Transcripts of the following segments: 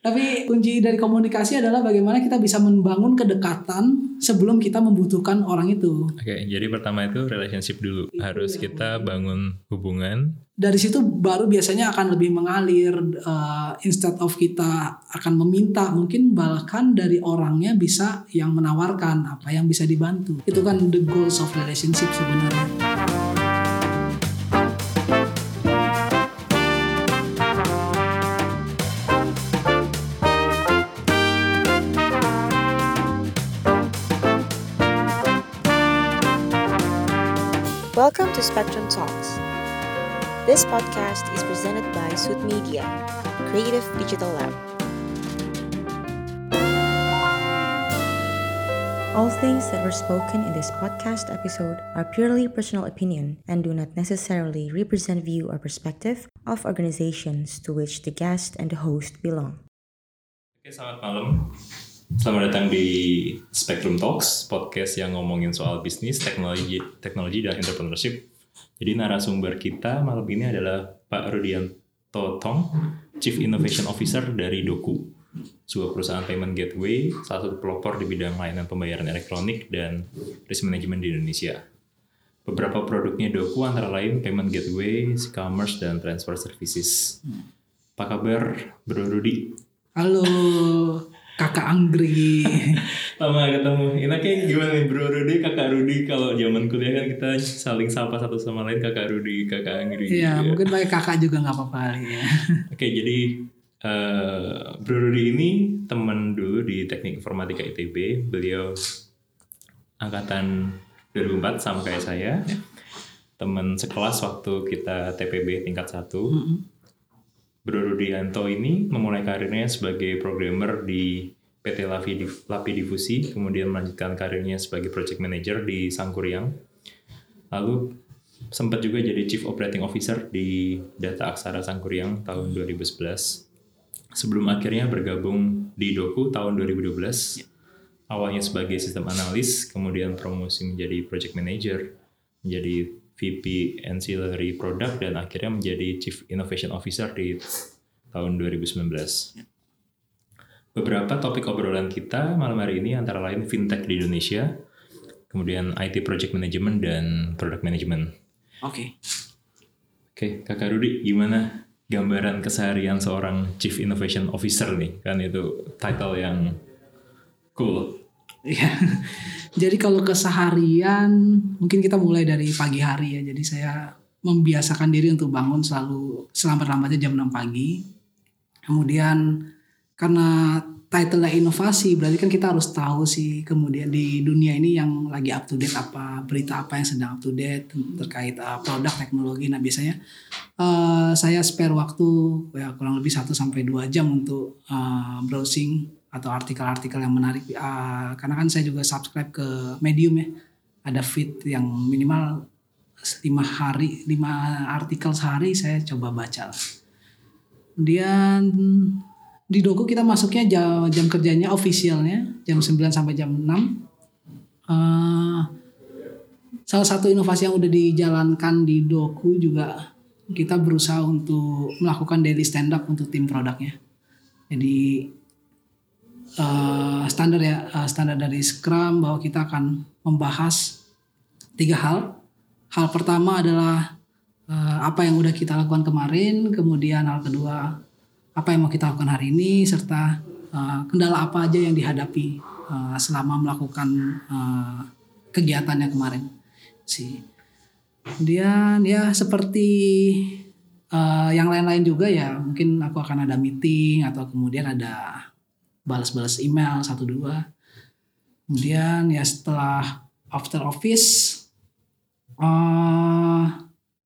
Tapi kunci dari komunikasi adalah bagaimana kita bisa membangun kedekatan sebelum kita membutuhkan orang itu. Oke, jadi pertama itu relationship dulu. Itu Harus yang kita bangun hubungan. Dari situ baru biasanya akan lebih mengalir uh, instead of kita akan meminta, mungkin bahkan dari orangnya bisa yang menawarkan apa yang bisa dibantu. Itu kan the goals of relationship sebenarnya. Welcome to Spectrum Talks. This podcast is presented by Suit Media, Creative Digital Lab. All things that were spoken in this podcast episode are purely personal opinion and do not necessarily represent view or perspective of organizations to which the guest and the host belong. Oke, selamat malam. Selamat datang di Spectrum Talks, podcast yang ngomongin soal bisnis, teknologi, teknologi dan entrepreneurship. Jadi narasumber kita malam ini adalah Pak Rudianto Tong, Chief Innovation Officer dari Doku, sebuah perusahaan payment gateway, salah satu pelopor di bidang layanan pembayaran elektronik dan risk management di Indonesia. Beberapa produknya Doku antara lain payment gateway, e-commerce, dan transfer services. Apa kabar Bro Rudi? Halo, kakak Anggri. Lama gak ketemu. Enaknya gimana nih Bro Rudi, kakak Rudi kalau zaman kuliah kan kita saling sapa satu sama lain kakak Rudi, kakak Anggri. Iya, gitu ya. mungkin pakai kakak juga nggak apa-apa ya. Oke, jadi eh, Bro Rudi ini teman dulu di Teknik Informatika ITB. Beliau angkatan 2004 sama kayak saya. Teman sekelas waktu kita TPB tingkat 1. Mm-mm. Bro Rudianto ini memulai karirnya sebagai programmer di PT Lapi, Lapi Difusi, kemudian melanjutkan karirnya sebagai project manager di Sangkuriang. Lalu sempat juga jadi Chief Operating Officer di Data Aksara Sangkuriang tahun 2011. Sebelum akhirnya bergabung di Doku tahun 2012. Awalnya sebagai sistem analis, kemudian promosi menjadi project manager, menjadi VP Ancillary Product dan akhirnya menjadi Chief Innovation Officer di tahun 2019. Beberapa topik obrolan kita malam hari ini antara lain fintech di Indonesia, kemudian IT project management dan product management. Oke. Oke, Kakak Rudi, gimana gambaran keseharian seorang Chief Innovation Officer nih? Kan itu title yang cool. Iya. Jadi kalau keseharian mungkin kita mulai dari pagi hari ya. Jadi saya membiasakan diri untuk bangun selalu selambat-lambatnya jam 6 pagi. Kemudian karena title inovasi berarti kan kita harus tahu sih kemudian di dunia ini yang lagi up to date apa berita apa yang sedang up to date terkait uh, produk teknologi. Nah, biasanya uh, saya spare waktu ya kurang lebih 1 sampai 2 jam untuk uh, browsing atau artikel-artikel yang menarik. Ah, karena kan saya juga subscribe ke Medium ya. Ada feed yang minimal lima hari lima artikel sehari saya coba baca kemudian di Doku kita masuknya jam, jam kerjanya officialnya jam 9 sampai jam 6 Eh, salah satu inovasi yang udah dijalankan di Doku juga kita berusaha untuk melakukan daily stand up untuk tim produknya. Jadi eh, standar ya eh, standar dari Scrum bahwa kita akan membahas tiga hal. Hal pertama adalah eh, apa yang udah kita lakukan kemarin, kemudian hal kedua apa yang mau kita lakukan hari ini, serta kendala apa aja yang dihadapi selama melakukan kegiatannya kemarin. Si. Kemudian ya seperti eh, yang lain-lain juga ya mungkin aku akan ada meeting atau kemudian ada balas-balas email satu dua. Kemudian ya setelah after office eh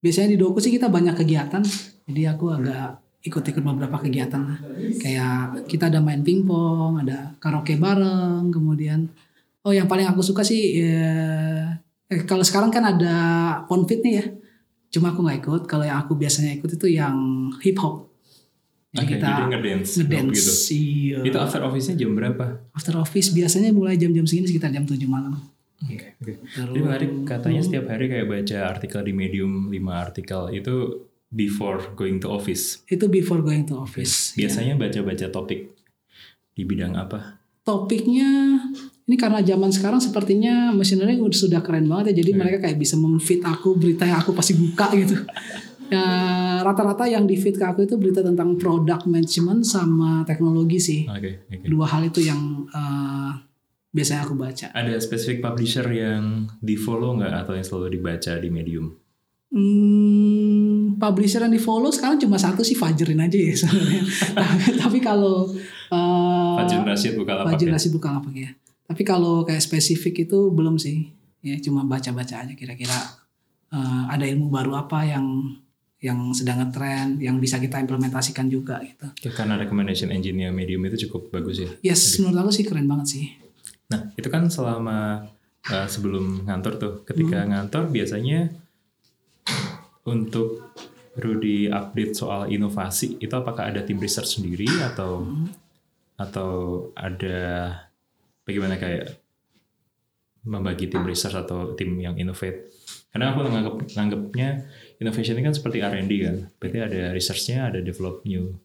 biasanya di doku sih kita banyak kegiatan. Jadi aku agak ikut-ikut beberapa kegiatan lah. Kayak kita ada main pingpong ada karaoke bareng kemudian oh yang paling aku suka sih ya, eh, kalau sekarang kan ada ponfit nih ya. Cuma aku nggak ikut. Kalau yang aku biasanya ikut itu yang hip hop Oke, jadi ngedance. ngedance gitu. iya. Itu after office-nya jam berapa? After office biasanya mulai jam-jam segini sekitar jam 7 malam. Oke, Jadi menarik katanya setiap hari kayak baca artikel di Medium 5 artikel itu before going to office. Itu before going to office. Biasanya baca-baca topik di bidang apa? topiknya ini karena zaman sekarang sepertinya learning udah sudah keren banget ya. Jadi Hmm. mereka kayak bisa memfit aku berita yang aku pasti buka gitu. Ya, rata-rata yang di feed ke aku itu berita tentang product management sama teknologi sih. Oke, oke. Dua hal itu yang eh, biasanya aku baca. Ada spesifik publisher yang di follow nggak atau yang selalu dibaca di Medium? Hmm, publisher yang di follow sekarang cuma satu sih Fajrin aja ya sebenarnya. tapi, tapi kalau eh, Fajrul Rashid Bukalapak Fajrin ya? Rashid Bukalapak ya. Tapi kalau kayak spesifik itu belum sih. Ya cuma baca-baca aja kira-kira eh, ada ilmu baru apa yang yang sedang ngetren, yang bisa kita implementasikan juga gitu. Ya, karena recommendation engine-nya Medium itu cukup bagus ya. Yes, menurut aku sih keren banget sih. Nah, itu kan selama uh, sebelum ngantor tuh. Ketika Hmm. ngantor biasanya untuk Rudy update soal inovasi itu apakah ada tim research sendiri atau Hmm. atau ada bagaimana kayak membagi tim research atau tim yang innovate? Karena aku nganggap nganggapnya innovation ini kan seperti R&D kan. Berarti ada researchnya, ada develop new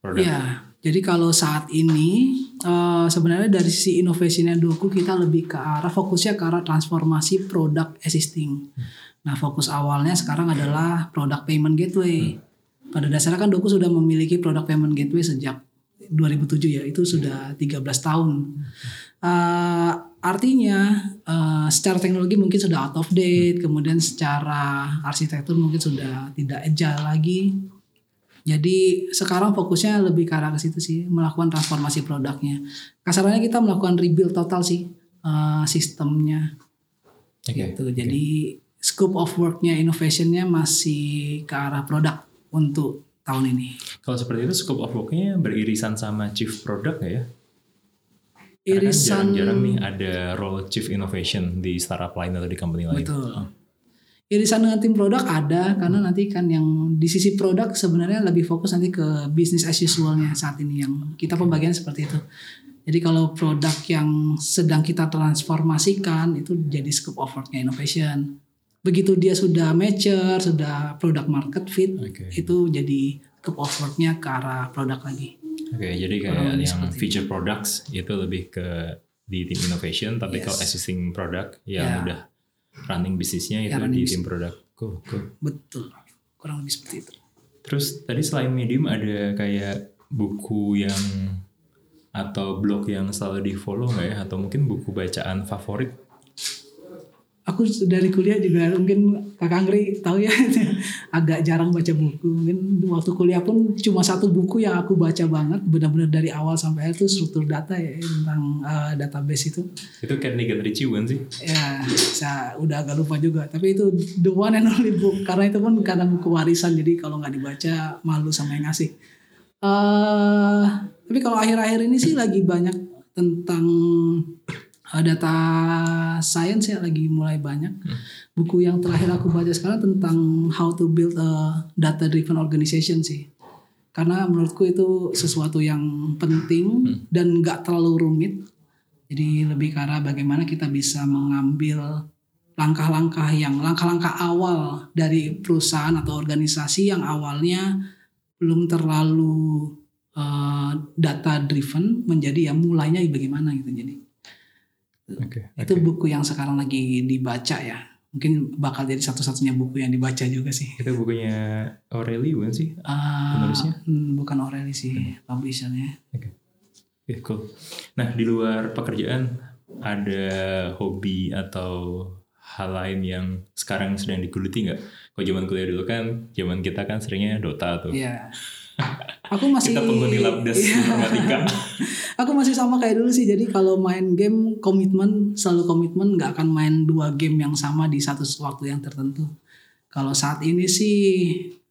product. Ya, jadi kalau saat ini eh, sebenarnya dari sisi innovationnya Doku kita lebih ke arah fokusnya ke arah transformasi produk existing. Nah, fokus awalnya sekarang adalah produk payment gateway. Pada dasarnya kan Doku sudah memiliki produk payment gateway sejak 2007 ya, itu sudah 13 tahun. Eh, artinya eh, secara teknologi mungkin sudah out of date, kemudian secara arsitektur mungkin sudah tidak agile lagi. Jadi sekarang fokusnya lebih ke arah ke situ sih, melakukan transformasi produknya. Kasarannya kita melakukan rebuild total sih eh, sistemnya. Oke, gitu. Jadi scope of worknya, innovationnya masih ke arah produk untuk tahun ini. Kalau seperti itu scope of work-nya beririsan sama chief product ya? Kan Irisan jarang-jarang nih ada role chief innovation di startup lain atau di company lain. betul. Irisan dengan tim produk ada karena nanti kan yang di sisi produk sebenarnya lebih fokus nanti ke bisnis as usualnya saat ini yang kita pembagian seperti itu. Jadi kalau produk yang sedang kita transformasikan itu jadi scope of worknya innovation. Begitu dia sudah mature, sudah product market fit, Oke. itu jadi scope of worknya ke arah produk lagi. Oke, jadi Kurang kayak yang feature products itu lebih ke di tim innovation, tapi Yes. kalau existing product yang Ya. udah running bisnisnya itu Ya, running di bisnis. tim product. Cool, cool. Betul. Kurang lebih seperti itu. Terus tadi selain medium ada kayak buku yang atau blog yang selalu di follow nggak ya? Atau mungkin buku bacaan favorit? Aku dari kuliah juga mungkin Kak Angri tahu ya agak jarang baca buku. Mungkin waktu kuliah pun cuma satu buku yang aku baca banget benar-benar dari awal sampai akhir itu struktur data ya tentang uh, database itu. Itu Carnegie Ritchie bukan sih? Ya, saya udah agak lupa juga. Tapi itu the one and only book karena itu pun karena buku warisan jadi kalau nggak dibaca malu sama yang ngasih. eh tapi kalau akhir-akhir ini sih lagi banyak tentang uh, data science ya lagi mulai banyak. Buku yang terakhir aku baca sekarang tentang how to build a data driven organization sih. Karena menurutku itu sesuatu yang penting dan nggak terlalu rumit. Jadi lebih ke arah bagaimana kita bisa mengambil langkah-langkah yang langkah-langkah awal dari perusahaan atau organisasi yang awalnya belum terlalu uh, data driven menjadi ya mulainya bagaimana gitu jadi Oke. itu buku yang sekarang lagi dibaca ya mungkin bakal jadi satu-satunya buku yang dibaca juga sih Itu bukunya Aureli bukan sih? Ah, Penulisnya? hmm, bukan Aureli sih publishernya Oke, cool. Nah, di luar pekerjaan ada hobi atau hal lain yang sekarang sedang digeluti nggak? Kalau zaman kuliah dulu kan, zaman kita kan seringnya Dota tuh. Iya. Aku masih Kita penghuni labdas Iya. informatika. Aku masih sama kayak dulu sih. Jadi kalau main game komitmen selalu komitmen nggak akan main dua game yang sama di satu waktu yang tertentu. Kalau saat ini sih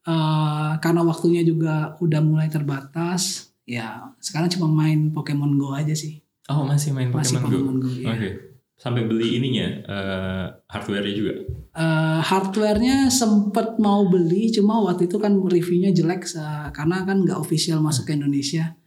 eh, karena waktunya juga udah mulai terbatas, ya sekarang cuma main Pokemon Go aja sih. Oh, masih main Masih Pokemon Go. Pokemon Go. Oke. ya. Sampai beli ininya, eh, hardware-nya juga. Eh, hardware-nya sempet mau beli, cuma waktu itu kan reviewnya jelek se- karena kan nggak official masuk ke Indonesia.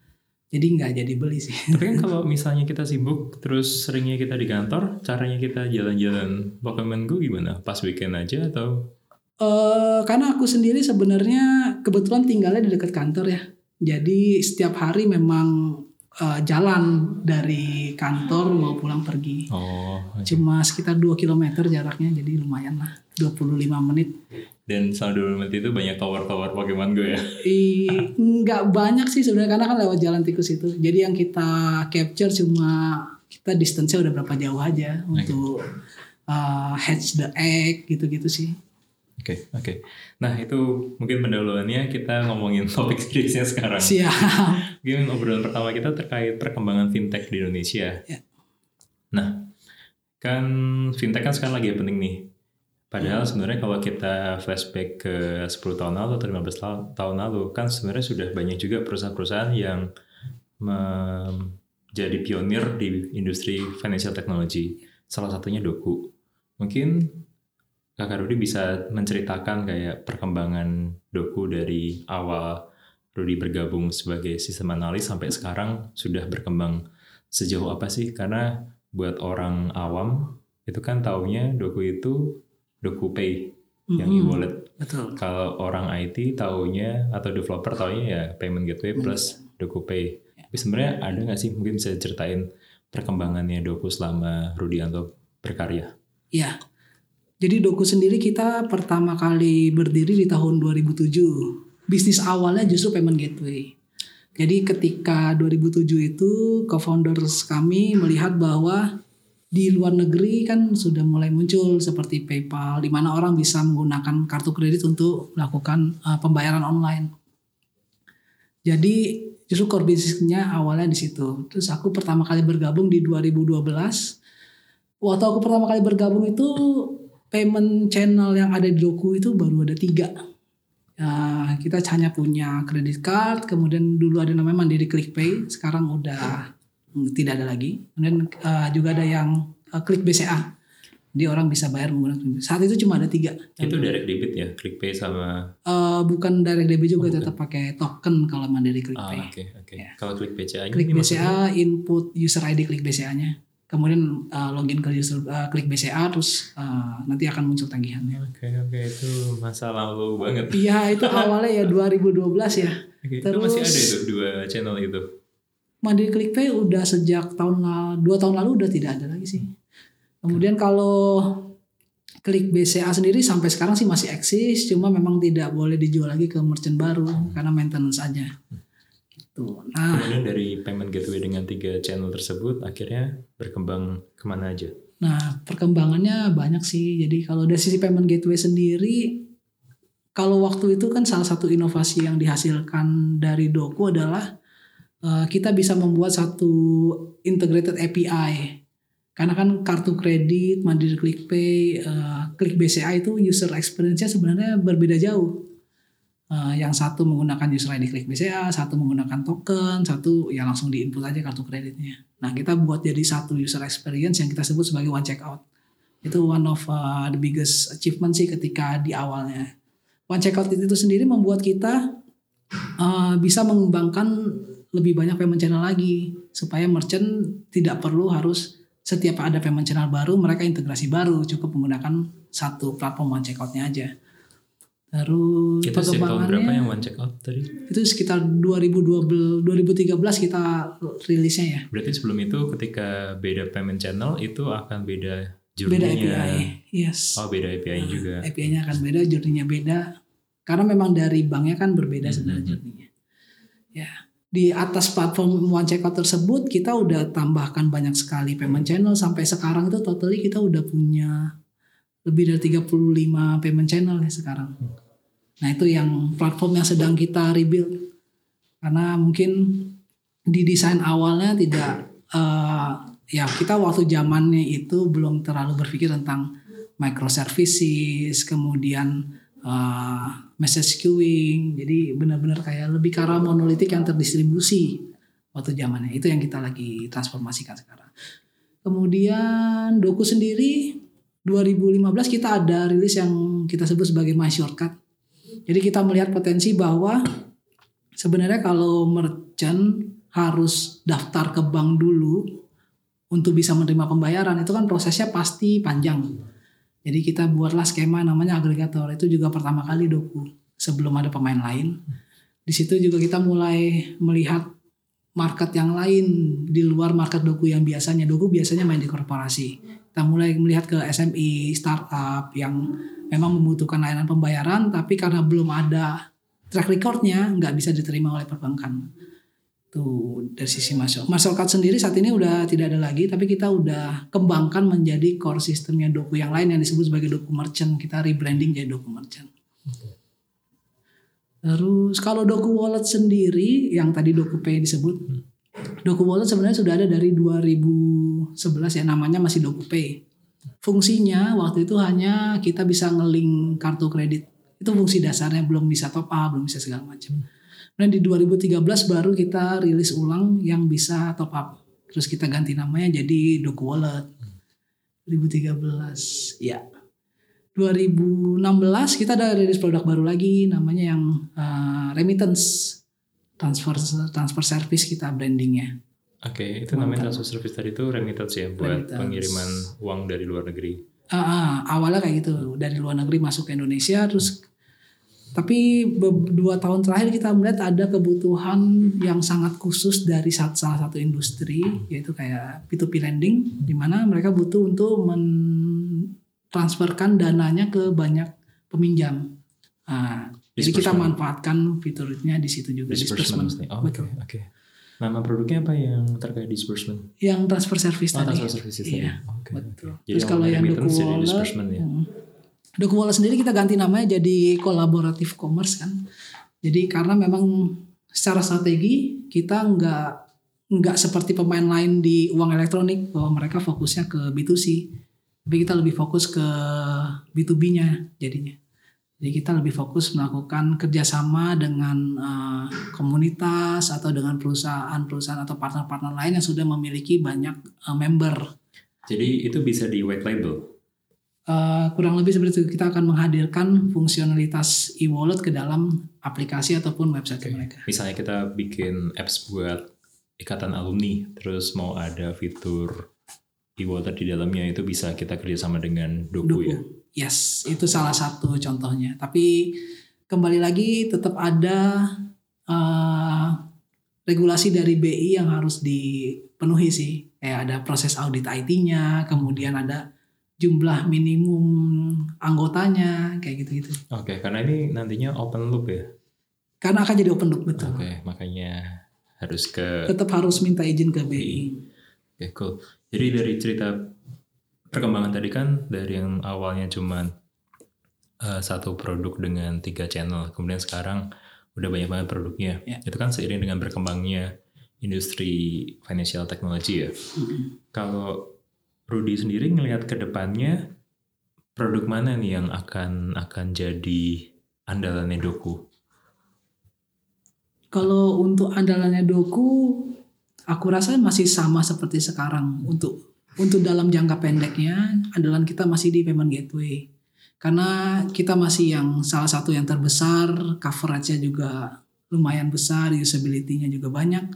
Jadi nggak jadi beli sih. Tapi kan kalau misalnya kita sibuk, terus seringnya kita di kantor, caranya kita jalan-jalan Pokemon Go gimana? Pas weekend aja atau? Eh, karena aku sendiri sebenarnya kebetulan tinggalnya di dekat kantor ya. Jadi setiap hari memang eh, jalan dari kantor mau pulang pergi. Oh, oke. Cuma sekitar 2 km jaraknya jadi lumayan lah 25 menit. dan selama 20 menit itu banyak tower-tower Pokemon Go ya. I, nggak banyak sih sebenarnya karena kan lewat jalan tikus itu. Jadi yang kita capture cuma kita distance-nya udah berapa jauh aja untuk uh, hatch the egg gitu-gitu sih. Oke, oke. Nah, itu mungkin pendahuluannya kita ngomongin topik seriusnya sekarang. Siap. Mungkin obrolan pertama kita terkait perkembangan fintech di Indonesia. Ya. Nah, kan fintech kan sekarang lagi penting nih. Padahal sebenarnya kalau kita flashback ke 10 tahun lalu atau 15 tahun, tahun lalu kan sebenarnya sudah banyak juga perusahaan-perusahaan yang menjadi pionir di industri financial technology. Salah satunya Doku. Mungkin Kakak Rudi bisa menceritakan kayak perkembangan Doku dari awal Rudi bergabung sebagai sistem analis sampai sekarang sudah berkembang sejauh apa sih? Karena buat orang awam itu kan taunya Doku itu Doku Pay yang Mhm, e-wallet. Betul. Kalau orang IT taunya atau developer taunya ya payment gateway plus Doku Pay. Tapi sebenarnya ada nggak sih mungkin bisa ceritain perkembangannya Doku selama Rudianto berkarya? Ya. Jadi Doku sendiri kita pertama kali berdiri di tahun 2007. Bisnis awalnya justru payment gateway. Jadi ketika 2007 itu co-founders kami melihat bahwa di luar negeri kan sudah mulai muncul seperti PayPal di mana orang bisa menggunakan kartu kredit untuk melakukan uh, pembayaran online. Jadi justru core bisnisnya awalnya di situ. Terus aku pertama kali bergabung di 2012 waktu aku pertama kali bergabung itu payment channel yang ada di Doku itu baru ada tiga. Ya, kita hanya punya kredit card, kemudian dulu ada namanya Mandiri ClickPay, sekarang udah mm, tidak ada lagi. Kemudian eh, juga ada yang eh, Klik BCA, jadi orang bisa bayar menggunakan. Saat itu cuma ada tiga. Itu direct debit ya, ClickPay sama Eh, bukan direct debit juga, Oh, bukan. tetap pakai token kalau Mandiri Ah, ClickPay. oke oke. Ya. Kalau klik BCA ini Klik maksudnya- BCA input user ID Klik BCA-nya. Kemudian uh, login ke user uh, Klik BCA terus uh, nanti akan muncul tagihannya. Oke oke itu masa lalu banget. Iya itu awalnya ya 2012 ya. Oke, itu masih Terus- ada itu dua channel itu. Mandiri ClickPay udah sejak tahun lalu, dua tahun lalu udah tidak ada lagi sih. Kemudian kalau Klik BCA sendiri sampai sekarang sih masih eksis, cuma memang tidak boleh dijual lagi ke merchant baru karena maintenance aja. Nah, Kemudian dari payment gateway dengan tiga channel tersebut akhirnya berkembang ke mana aja? Nah, perkembangannya banyak sih. Jadi kalau dari sisi payment gateway sendiri, kalau waktu itu kan salah satu inovasi yang dihasilkan dari Doku adalah eh, kita bisa membuat satu integrated API. Karena kan kartu kredit, Mandiri ClickPay, eh, Klik BCA itu user experience-nya sebenarnya berbeda jauh. Eh, yang satu menggunakan user ID Klik BCA, satu menggunakan token, satu ya langsung diinput aja kartu kreditnya. Nah, kita buat jadi satu user experience yang kita sebut sebagai one checkout. Itu one of uh, the biggest achievement sih ketika di awalnya. One checkout itu sendiri membuat kita uh, bisa mengembangkan lebih banyak payment channel lagi supaya merchant tidak perlu harus setiap ada payment channel baru mereka integrasi baru cukup menggunakan satu platform one checkoutnya aja. Terus Itu sejak tahun perkembangannya- berapa yang one check out tadi? itu sekitar 2012 2013 kita rilisnya ya Berarti sebelum itu ketika beda payment channel itu akan beda beda journey-nya. API yes Oh beda API juga. API-nya akan beda journey-nya beda karena memang dari banknya kan berbeda Mhm. sebenarnya journey-nya ya di atas platform one checkout tersebut kita udah tambahkan banyak sekali payment channel sampai sekarang itu totally kita udah punya lebih dari 35 payment channel ya sekarang. Nah itu yang platform yang sedang kita rebuild. Karena mungkin di desain awalnya tidak eh, ya kita waktu zamannya itu belum terlalu berpikir tentang microservices kemudian eh, message queuing. Jadi benar-benar kayak lebih ke monolitik yang terdistribusi waktu zamannya. Itu yang kita lagi transformasikan sekarang. Kemudian doku sendiri 2015 kita ada rilis yang kita sebut sebagai my shortcut jadi kita melihat potensi bahwa sebenarnya kalau merchant harus daftar ke bank dulu untuk bisa menerima pembayaran itu kan prosesnya pasti panjang. Jadi kita buatlah skema namanya agregator. Itu juga pertama kali doku sebelum ada pemain lain. Di situ juga kita mulai melihat market yang lain di luar market doku yang biasanya doku biasanya main di korporasi kita mulai melihat ke SME startup yang memang membutuhkan layanan pembayaran tapi karena belum ada track recordnya nggak bisa diterima oleh perbankan. Tuh dari sisi masuk masyarakat sendiri saat ini udah tidak ada lagi tapi kita udah kembangkan menjadi core sistemnya doku yang lain yang disebut sebagai doku merchant. Kita rebranding jadi doku merchant. Terus kalau Doku Wallet sendiri yang tadi Doku Pay disebut, Doku Wallet sebenarnya sudah ada dari 2011 ya namanya masih Doku Pay. Fungsinya waktu itu hanya kita bisa ngeling kartu kredit. Itu fungsi dasarnya belum bisa top up, belum bisa segala macam. Dan di 2013 baru kita rilis ulang yang bisa top up. Terus kita ganti namanya jadi Doku Wallet. 2013. Ya. 2016 kita ada rilis produk baru lagi namanya yang uh, remittance transfer transfer service kita brandingnya. Oke, itu namanya transfer service tadi itu remittance ya buat Remittance. pengiriman uang dari luar negeri. Ah, ah, awalnya kayak gitu dari luar negeri masuk ke Indonesia terus tapi dua tahun terakhir kita melihat ada kebutuhan yang sangat khusus dari salah satu industri yaitu kayak P2P lending di mana mereka butuh untuk mentransferkan dananya ke banyak peminjam. Nah, jadi kita manfaatkan fiturnya di situ juga Disbursement. disbursement. Oh, Oke, Betul. oke. Nama produknya apa yang terkait disbursement? Yang transfer service Oh, tadi. transfer services tadi. Iya, Oke, betul. Jadi Terus kalau yang disbursement ya. hmm. Doku Wallet sendiri kita ganti namanya jadi kolaboratif commerce kan. Jadi karena memang secara strategi kita nggak nggak seperti pemain lain di uang elektronik bahwa mereka fokusnya ke B2C. Tapi kita lebih fokus ke B2B-nya jadinya. Jadi kita lebih fokus melakukan kerjasama dengan eh, komunitas atau dengan perusahaan-perusahaan atau partner-partner lain yang sudah memiliki banyak eh, member Jadi itu bisa di white label. Eh, kurang lebih seperti itu kita akan menghadirkan fungsionalitas e-wallet ke dalam aplikasi ataupun website Oke. mereka. Misalnya kita bikin apps buat ikatan alumni, terus mau ada fitur e-wallet di dalamnya itu bisa kita kerjasama dengan Doku, Doku. ya. Yes, itu salah satu contohnya. Tapi kembali lagi tetap ada eh, regulasi dari BI yang harus dipenuhi sih. Kayak ada proses audit IT-nya, kemudian ada jumlah minimum anggotanya, kayak gitu-gitu. Oke, karena ini nantinya open loop ya. Karena akan jadi open loop betul. Oke, makanya harus ke Tetap harus minta izin ke BI. Oke, cool. Jadi dari cerita perkembangan tadi kan dari yang awalnya cuman eh, satu produk dengan tiga channel, kemudian sekarang udah banyak banget produknya. Ya. Itu kan seiring dengan berkembangnya industri financial technology ya. Kalau Rudy sendiri ngelihat ke depannya produk mana nih yang akan akan jadi andalannya Doku? Kalau untuk andalannya Doku, aku rasa masih sama seperti sekarang. Untuk untuk dalam jangka pendeknya, andalan kita masih di payment gateway. Karena kita masih yang salah satu yang terbesar, coverage-nya juga lumayan besar, usability-nya juga banyak.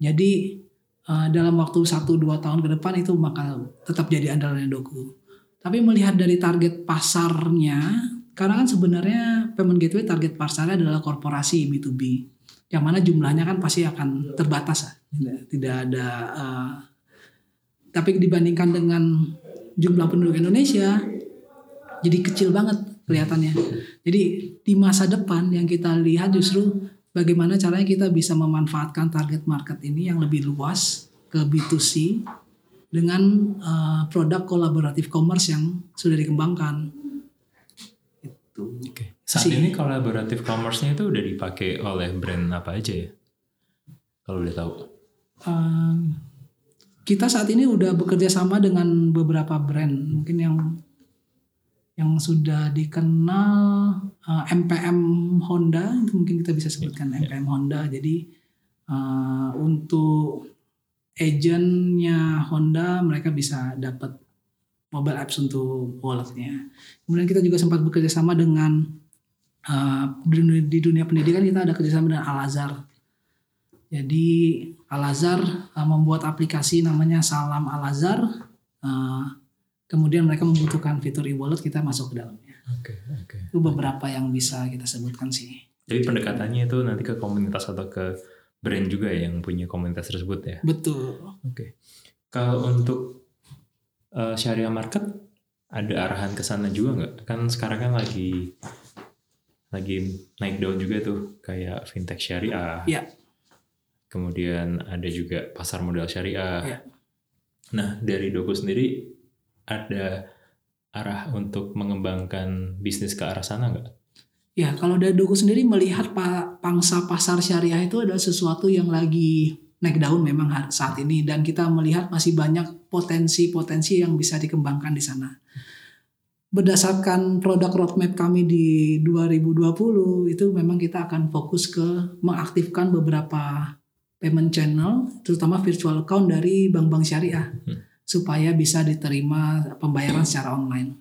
Jadi eh, dalam waktu 1-2 tahun ke depan itu bakal tetap jadi andalannya Doku. Tapi melihat dari target pasarnya, karena kan sebenarnya payment gateway target pasarnya adalah korporasi B2B yang mana jumlahnya kan pasti akan terbatas tidak, tidak ada eh, tapi dibandingkan dengan jumlah penduduk Indonesia jadi kecil banget kelihatannya jadi di masa depan yang kita lihat justru bagaimana caranya kita bisa memanfaatkan target market ini yang lebih luas ke B2C dengan eh, produk kolaboratif commerce yang sudah dikembangkan itu Oke. Saat Si- ini kolaboratif commerce-nya itu udah dipakai oleh brand apa aja ya? Kalau udah tahu. Uh, kita saat ini udah bekerja sama dengan beberapa brand. Mungkin yang yang sudah dikenal uh, MPM Honda itu mungkin kita bisa sebutkan MPM Honda. Jadi uh, untuk agentnya Honda mereka bisa dapat mobile apps untuk walletnya. Kemudian kita juga sempat bekerja sama dengan uh, di dunia- di dunia pendidikan kita ada kerjasama dengan Al Azhar jadi Al Azhar uh, membuat aplikasi namanya Salam Al Azhar. Uh, kemudian mereka membutuhkan fitur e-wallet kita masuk ke dalamnya. Oke, oke. Itu beberapa yang bisa kita sebutkan sih. Jadi pendekatannya itu nanti ke komunitas atau ke brand juga yang punya komunitas tersebut ya. Betul. Oke. Kalau untuk uh, syariah market ada arahan ke sana juga nggak? Kan sekarang kan lagi lagi naik daun juga tuh kayak fintech syariah. Iya. Kemudian ada juga pasar modal syariah. Iya. Nah, dari Doku sendiri ada arah untuk mengembangkan bisnis ke arah sana nggak? Ya, kalau dari Doku sendiri melihat pa- pangsa pasar syariah itu adalah sesuatu yang lagi naik daun memang saat ini dan kita melihat masih banyak potensi-potensi yang bisa dikembangkan di sana. Berdasarkan produk roadmap kami di 2020 itu memang kita akan fokus ke mengaktifkan beberapa payment channel terutama virtual account dari bank-bank syariah Hmm. supaya bisa diterima pembayaran secara online.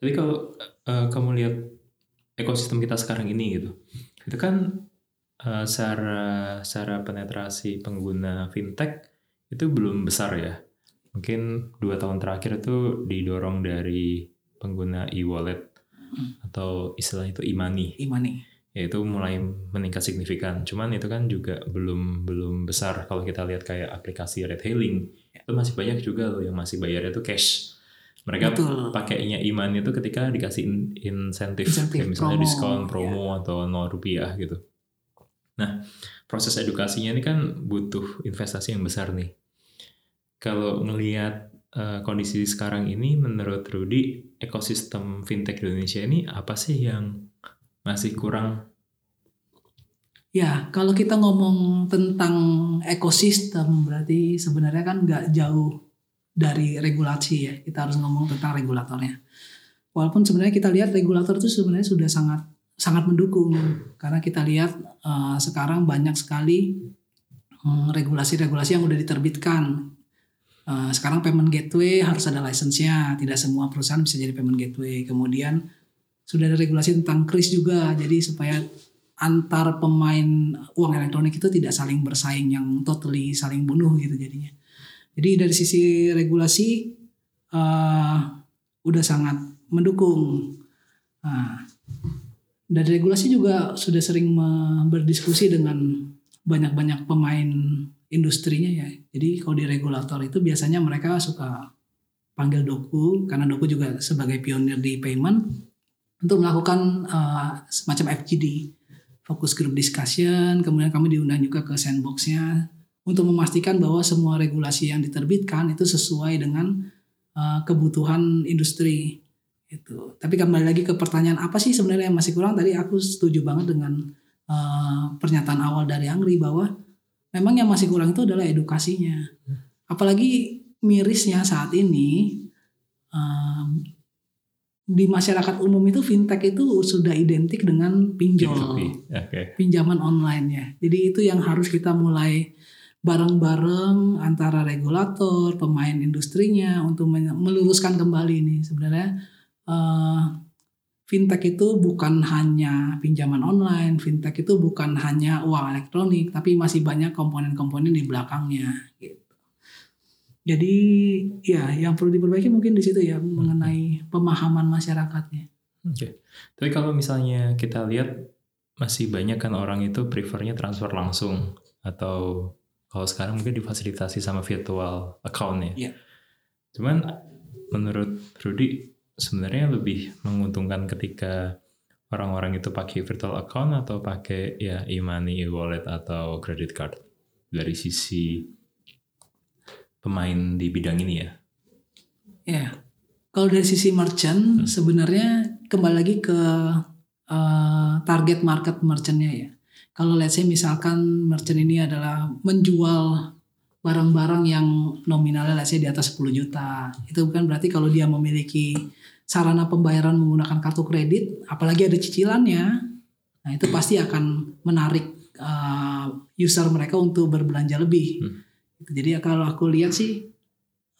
Tapi kalau eh, kamu lihat ekosistem kita sekarang ini gitu, itu kan eh, secara secara penetrasi pengguna fintech itu belum besar ya. Mungkin dua tahun terakhir itu didorong dari pengguna e-wallet atau istilahnya itu e-money, Imani. Yaitu mulai meningkat signifikan. Cuman itu kan juga belum belum besar kalau kita lihat kayak aplikasi ride hailing itu masih banyak juga loh yang masih bayarnya itu cash. Mereka Betul. pakainya iman itu ketika dikasih in- insentif, Insentif, kayak misalnya promo, diskon promo atau 0 rupiah gitu. Nah, proses edukasinya ini kan butuh investasi yang besar nih. Kalau ngelihat eh, kondisi sekarang ini, menurut Rudy, ekosistem fintech di Indonesia ini apa sih yang masih kurang? Ya, kalau kita ngomong tentang ekosistem, berarti sebenarnya kan nggak jauh dari regulasi ya. Kita harus ngomong tentang regulatornya. Walaupun sebenarnya kita lihat regulator itu sebenarnya sudah sangat sangat mendukung karena kita lihat eh, sekarang banyak sekali hmm, regulasi-regulasi yang udah diterbitkan. Eh, sekarang payment gateway harus ada license-nya, tidak semua perusahaan bisa jadi payment gateway. Kemudian sudah ada regulasi tentang kris juga, jadi supaya antar pemain uang elektronik itu tidak saling bersaing yang totally saling bunuh gitu jadinya. Jadi dari sisi regulasi eh, udah sangat mendukung. Nah, dari regulasi juga sudah sering berdiskusi dengan banyak-banyak pemain industrinya ya. Jadi kalau di regulator itu biasanya mereka suka panggil Doku karena Doku juga sebagai pionir di payment untuk melakukan eh, semacam FGD fokus group discussion, kemudian kami diundang juga ke sandboxnya untuk memastikan bahwa semua regulasi yang diterbitkan itu sesuai dengan uh, kebutuhan industri. Itu. Tapi kembali lagi ke pertanyaan apa sih sebenarnya yang masih kurang? Tadi aku setuju banget dengan uh, pernyataan awal dari Angri bahwa memang yang masih kurang itu adalah edukasinya. Apalagi mirisnya saat ini um, di masyarakat umum itu fintech itu sudah identik dengan pinjol P2P? Oke. pinjaman online ya. Jadi itu yang harus kita mulai bareng-bareng antara regulator, pemain industrinya untuk meluruskan kembali ini. Sebenarnya eh, fintech itu bukan hanya pinjaman online, fintech itu bukan hanya uang elektronik, tapi masih banyak komponen-komponen di belakangnya. Gitu. Jadi ya yang perlu diperbaiki mungkin di situ ya mengenai pemahaman masyarakatnya. Oke. Tapi kalau misalnya kita lihat masih banyak kan orang itu prefernya transfer langsung atau kalau sekarang mungkin difasilitasi sama virtual account ya. Iya. Cuman menurut Rudy sebenarnya lebih menguntungkan ketika orang-orang itu pakai virtual account atau pakai ya e-money, e-wallet atau credit card dari sisi pemain di bidang ini ya. Ya, kalau dari sisi merchant sebenarnya kembali lagi ke eh, target market merchantnya ya. Kalau let's say misalkan merchant ini adalah menjual barang-barang yang nominalnya let's say di atas 10 juta, itu bukan berarti kalau dia memiliki sarana pembayaran menggunakan kartu kredit, apalagi ada cicilannya, nah itu pasti akan menarik eh, user mereka untuk berbelanja lebih. Hmm. Jadi kalau aku lihat sih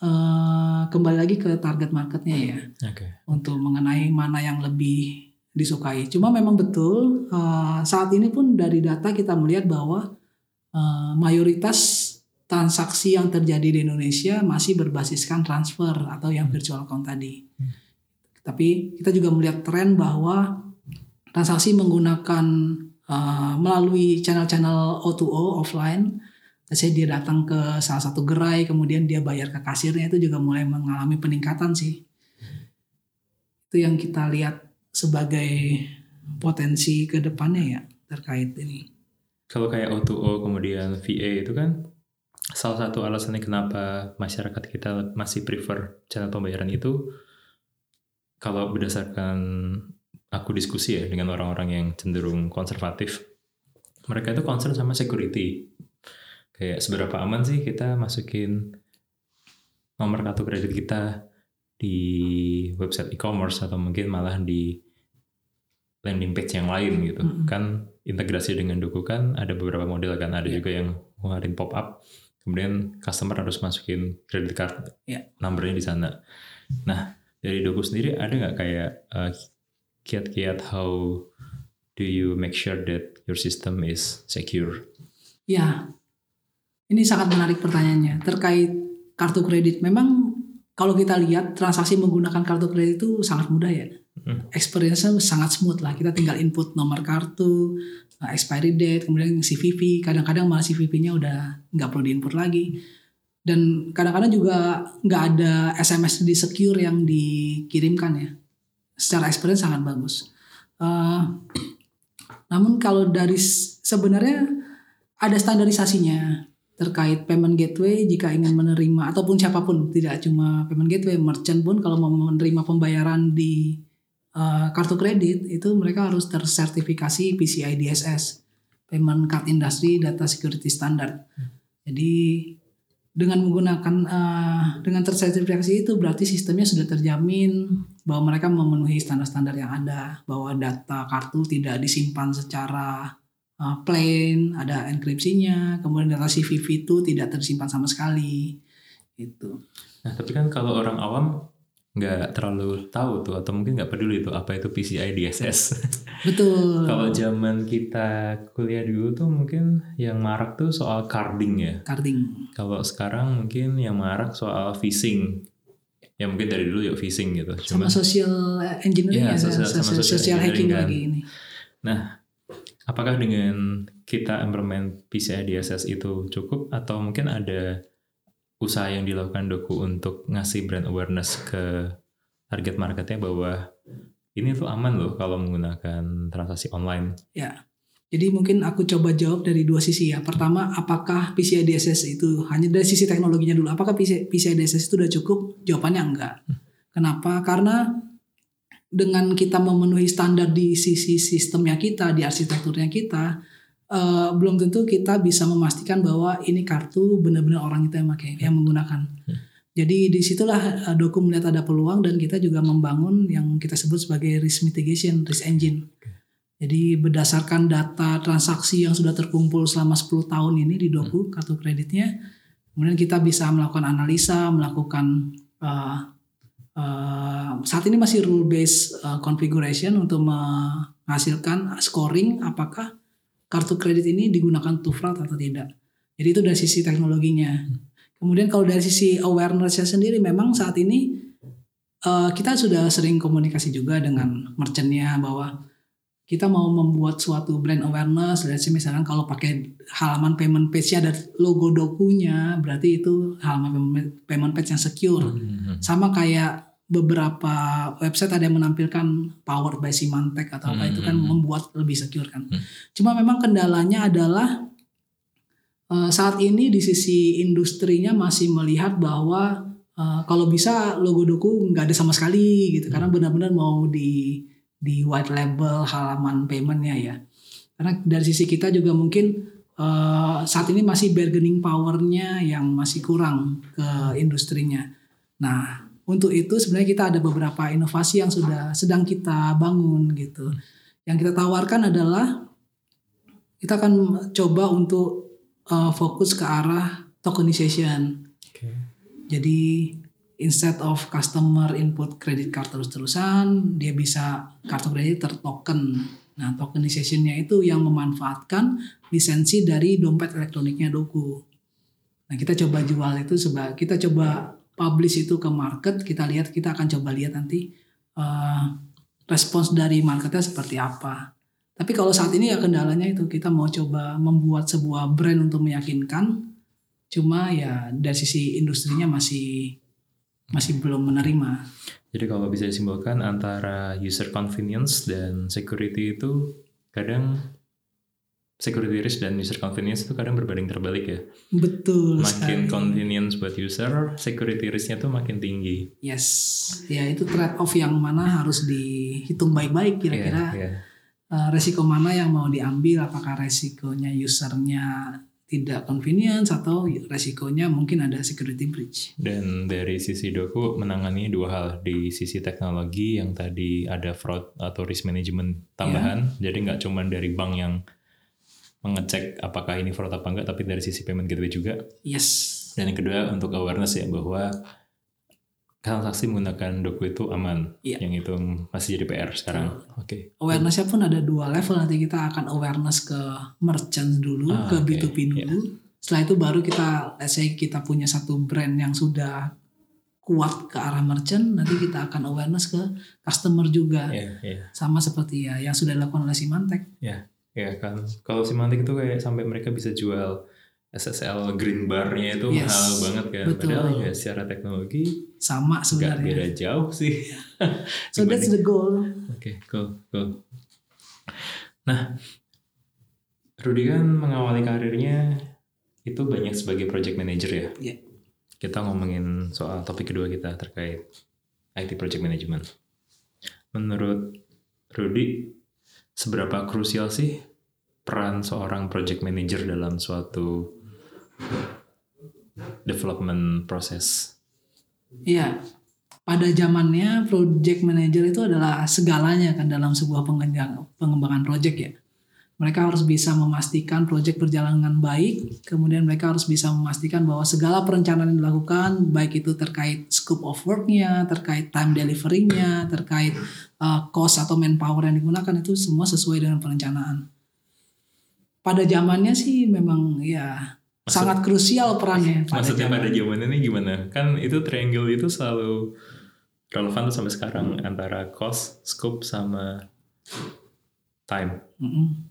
eh, kembali lagi ke target marketnya ya Oke. untuk mengenai mana yang lebih disukai. Cuma memang betul eh, saat ini pun dari data kita melihat bahwa eh, mayoritas transaksi yang terjadi di Indonesia masih berbasiskan transfer atau yang virtual account tadi. Hmm. Tapi kita juga melihat tren bahwa transaksi menggunakan uh, melalui channel-channel O2O offline. Saya dia datang ke salah satu gerai, kemudian dia bayar ke kasirnya itu juga mulai mengalami peningkatan sih. Itu yang kita lihat sebagai potensi ke depannya ya terkait ini. Kalau kayak O2O kemudian VA itu kan salah satu alasannya kenapa masyarakat kita masih prefer channel pembayaran itu kalau berdasarkan aku diskusi ya dengan orang-orang yang cenderung konservatif, mereka itu concern sama security. Kayak seberapa aman sih kita masukin nomor kartu kredit kita di website e-commerce atau mungkin malah di landing page yang lain gitu. Mm -hmm. Kan integrasi dengan Doku kan ada beberapa model kan, ada yeah. juga yang ngeluarin pop up. Kemudian customer harus masukin credit card yeah. numbernya di sana. Nah, dari Doku sendiri ada nggak kayak uh, kiat-kiat how do you make sure that your system is secure? Ya, ini sangat menarik pertanyaannya terkait kartu kredit. Memang kalau kita lihat transaksi menggunakan kartu kredit itu sangat mudah ya. Experience-nya sangat smooth lah. Kita tinggal input nomor kartu, uh, expiry date, kemudian CVV. Kadang-kadang malah CVV-nya udah nggak perlu diinput lagi dan kadang-kadang juga nggak ada SMS di secure yang dikirimkan ya secara experience sangat bagus uh, namun kalau dari sebenarnya ada standarisasinya terkait payment gateway jika ingin menerima ataupun siapa pun tidak cuma payment gateway merchant pun kalau mau menerima pembayaran di uh, kartu kredit itu mereka harus tersertifikasi PCI DSS Payment Card Industry Data Security Standard. Jadi dengan menggunakan uh, dengan tersertifikasi itu berarti sistemnya sudah terjamin bahwa mereka memenuhi standar-standar yang ada bahwa data kartu tidak disimpan secara uh, plain ada enkripsinya kemudian data CVV itu tidak tersimpan sama sekali itu nah tapi kan kalau orang awam nggak terlalu tahu tuh atau mungkin nggak peduli tuh apa itu PCI DSS. Betul. Kalau zaman kita kuliah dulu tuh mungkin yang marak tuh soal carding ya. Carding. Kalau sekarang mungkin yang marak soal phishing. Ya mungkin dari dulu yuk phishing gitu. Cuma, sama social engineering ya, ya sosial, sama social, social hacking kan. lagi ini. Nah, apakah dengan kita implement PCI DSS itu cukup atau mungkin ada usaha yang dilakukan Doku untuk ngasih brand awareness ke target marketnya bahwa ini tuh aman loh kalau menggunakan transaksi online. Ya. Jadi mungkin aku coba jawab dari dua sisi ya. Pertama, apakah PCI DSS itu hanya dari sisi teknologinya dulu? Apakah PCI, DSS itu udah cukup? Jawabannya enggak. Kenapa? Karena dengan kita memenuhi standar di sisi sistemnya kita, di arsitekturnya kita, uh, belum tentu kita bisa memastikan bahwa ini kartu benar-benar orang itu yang pakai yang menggunakan. Hmm. Jadi di situlah uh, Doku melihat ada peluang dan kita juga membangun yang kita sebut sebagai risk mitigation, risk engine. Jadi berdasarkan data transaksi yang sudah terkumpul selama 10 tahun ini di Doku hmm. kartu kreditnya, kemudian kita bisa melakukan analisa, melakukan uh, uh, saat ini masih rule based uh, configuration untuk menghasilkan scoring apakah kartu kredit ini digunakan to fraud atau tidak. Jadi itu dari sisi teknologinya. Kemudian kalau dari sisi awarenessnya sendiri memang saat ini uh, kita sudah sering komunikasi juga dengan merchantnya bahwa kita mau membuat suatu brand awareness, dan misalkan kalau pakai halaman payment page ada logo dokunya, berarti itu halaman payment page yang secure. Hmm. hmm, hmm. Sama kayak beberapa website ada yang menampilkan power by Symantec atau apa hmm. itu kan hmm, membuat lebih secure kan. Hmm. Cuma memang kendalanya adalah uh, saat ini di sisi industrinya masih melihat bahwa uh, kalau bisa logo doku nggak ada sama sekali gitu hmm. karena benar-benar mau di di white label halaman paymentnya ya. Karena dari sisi kita juga mungkin uh, saat ini masih bargaining powernya yang masih kurang ke industrinya. Nah untuk itu sebenarnya kita ada beberapa inovasi yang sudah sedang kita bangun gitu. Yang kita tawarkan adalah kita akan coba untuk uh, fokus ke arah tokenization. Okay. Jadi instead of customer input credit card terus-terusan, dia bisa kartu kredit tertoken. Nah, tokenizationnya itu yang memanfaatkan lisensi dari dompet elektroniknya Doku. Nah, kita coba jual itu sebagai kita coba publish itu ke market kita lihat kita akan coba lihat nanti uh, respons dari marketnya seperti apa Tapi kalau saat ini ya kendalanya itu kita mau coba membuat sebuah brand untuk meyakinkan, cuma ya dari sisi industrinya masih masih belum menerima. Jadi kalau bisa disimpulkan antara user convenience dan security itu kadang security risk dan user convenience itu kadang berbanding terbalik ya. Betul Makin sekali. convenience buat user, security risknya tuh makin tinggi. Yes, ya itu trade off yang mana harus dihitung baik-baik kira-kira Iya, iya. eh, resiko mana yang mau diambil, apakah resikonya usernya tidak convenience atau resikonya mungkin ada security breach. Dan dari sisi Doku menangani dua hal di sisi teknologi yang tadi ada fraud atau risk management tambahan. Jadi nggak cuma dari bank yang mengecek apakah ini fraud apa enggak, tapi dari sisi payment gateway juga. Yes, Dan yang kedua untuk awareness ya bahwa transaksi menggunakan Doku itu aman. Iya. Yang itu masih jadi PR sekarang. Oke. awarenessnya pun ada dua level nanti kita akan awareness ke merchant dulu, Ah, ke oke. B2B dulu. Setelah itu baru kita, let's say kita punya satu brand yang sudah kuat ke arah merchant, nanti kita akan awareness ke customer juga. Iya, iya. Sama seperti ya yang sudah dilakukan oleh Symantec. Ya kan. Kalau Symantec itu kayak sampai mereka bisa jual SSL green bar-nya itu Yes, mahal banget kan. betul. Padahal ya secara teknologi Sama sebenarnya. beda jauh sih. So that's the goal. Oke, cool, cool. Nah, Rudy kan mengawali karirnya itu banyak sebagai project manager ya. Iya. Kita ngomongin soal topik kedua kita terkait IT project management. Menurut Rudy, seberapa krusial sih peran seorang project manager dalam suatu development proses? Iya. Pada zamannya project manager itu adalah segalanya kan dalam sebuah pengembangan pengembangan project ya. Mereka harus bisa memastikan project berjalan dengan baik, kemudian mereka harus bisa memastikan bahwa segala perencanaan yang dilakukan, baik itu terkait scope of work-nya, terkait time delivery-nya, terkait uh, cost atau manpower yang digunakan itu semua sesuai dengan perencanaan. Pada zamannya sih memang ya Maksud- sangat krusial perannya. pada Maksudnya zaman. pada zaman ini gimana? Kan itu triangle itu selalu relevan tuh sampai sekarang antara cost, scope, sama time. Mm-mm.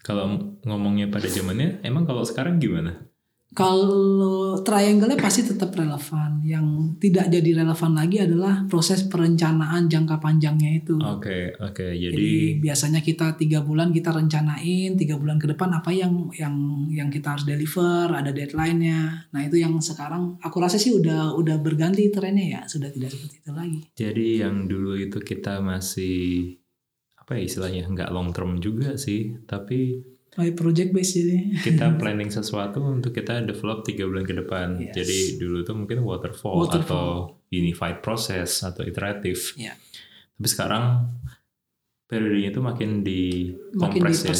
Kalau ngomongnya pada zamannya, emang kalau sekarang gimana? Kalau triangle-nya pasti tetap relevan. Yang tidak jadi relevan lagi adalah proses perencanaan jangka panjangnya itu. Oke, oke. Jadi Jadi, biasanya kita tiga bulan kita rencanain tiga bulan ke depan apa yang yang yang kita harus deliver, ada deadline-nya. Nah itu yang sekarang aku rasa sih udah udah berganti trennya ya, sudah tidak seperti itu lagi. jadi yang dulu itu kita masih apa ya istilahnya nggak long term juga sih, tapi Kayak project based jadi. kita planning sesuatu untuk kita develop tiga bulan ke depan. Yes. Jadi dulu tuh mungkin waterfall, Waterfall. atau unified process atau iteratif. Iya. Tapi sekarang periodenya itu makin di Makin ya.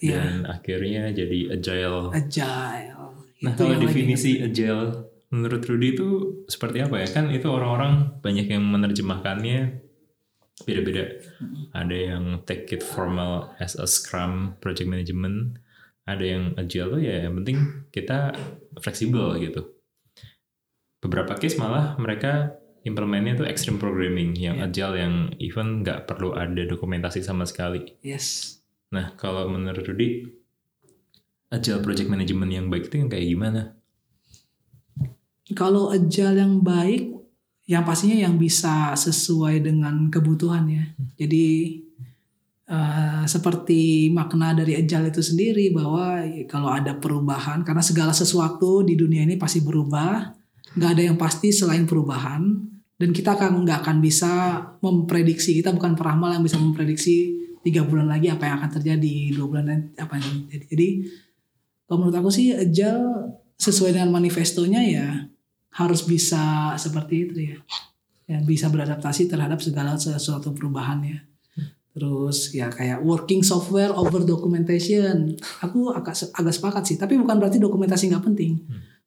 Iya. dan akhirnya jadi agile. Agile. Nah Itu kalau lagi definisi agile menurut Rudy itu seperti apa ya? Kan itu orang-orang banyak yang menerjemahkannya beda-beda. Ada yang take it formal as a Scrum project management, ada yang agile tuh ya yang penting kita fleksibel gitu. Beberapa case malah mereka implementnya tuh extreme programming yang Iya. agile yang even nggak perlu ada dokumentasi sama sekali. Yes. Nah, kalau menurut Rudy, agile project management yang baik itu yang kayak gimana? Kalau agile yang baik, yang pastinya yang bisa sesuai dengan kebutuhan ya. Jadi eh, seperti makna dari agile itu sendiri bahwa kalau ada perubahan, karena segala sesuatu di dunia ini pasti berubah, nggak ada yang pasti selain perubahan, dan kita akan nggak akan bisa memprediksi, kita bukan peramal yang bisa memprediksi tiga bulan lagi apa yang akan terjadi, dua bulan nanti apa yang terjadi. Jadi kalau menurut aku sih agile sesuai dengan manifestonya ya harus bisa seperti itu ya. Ya bisa beradaptasi terhadap segala sesuatu perubahan ya. Terus ya kayak working software over documentation. Aku agak agak sepakat sih, tapi bukan berarti dokumentasi nggak penting.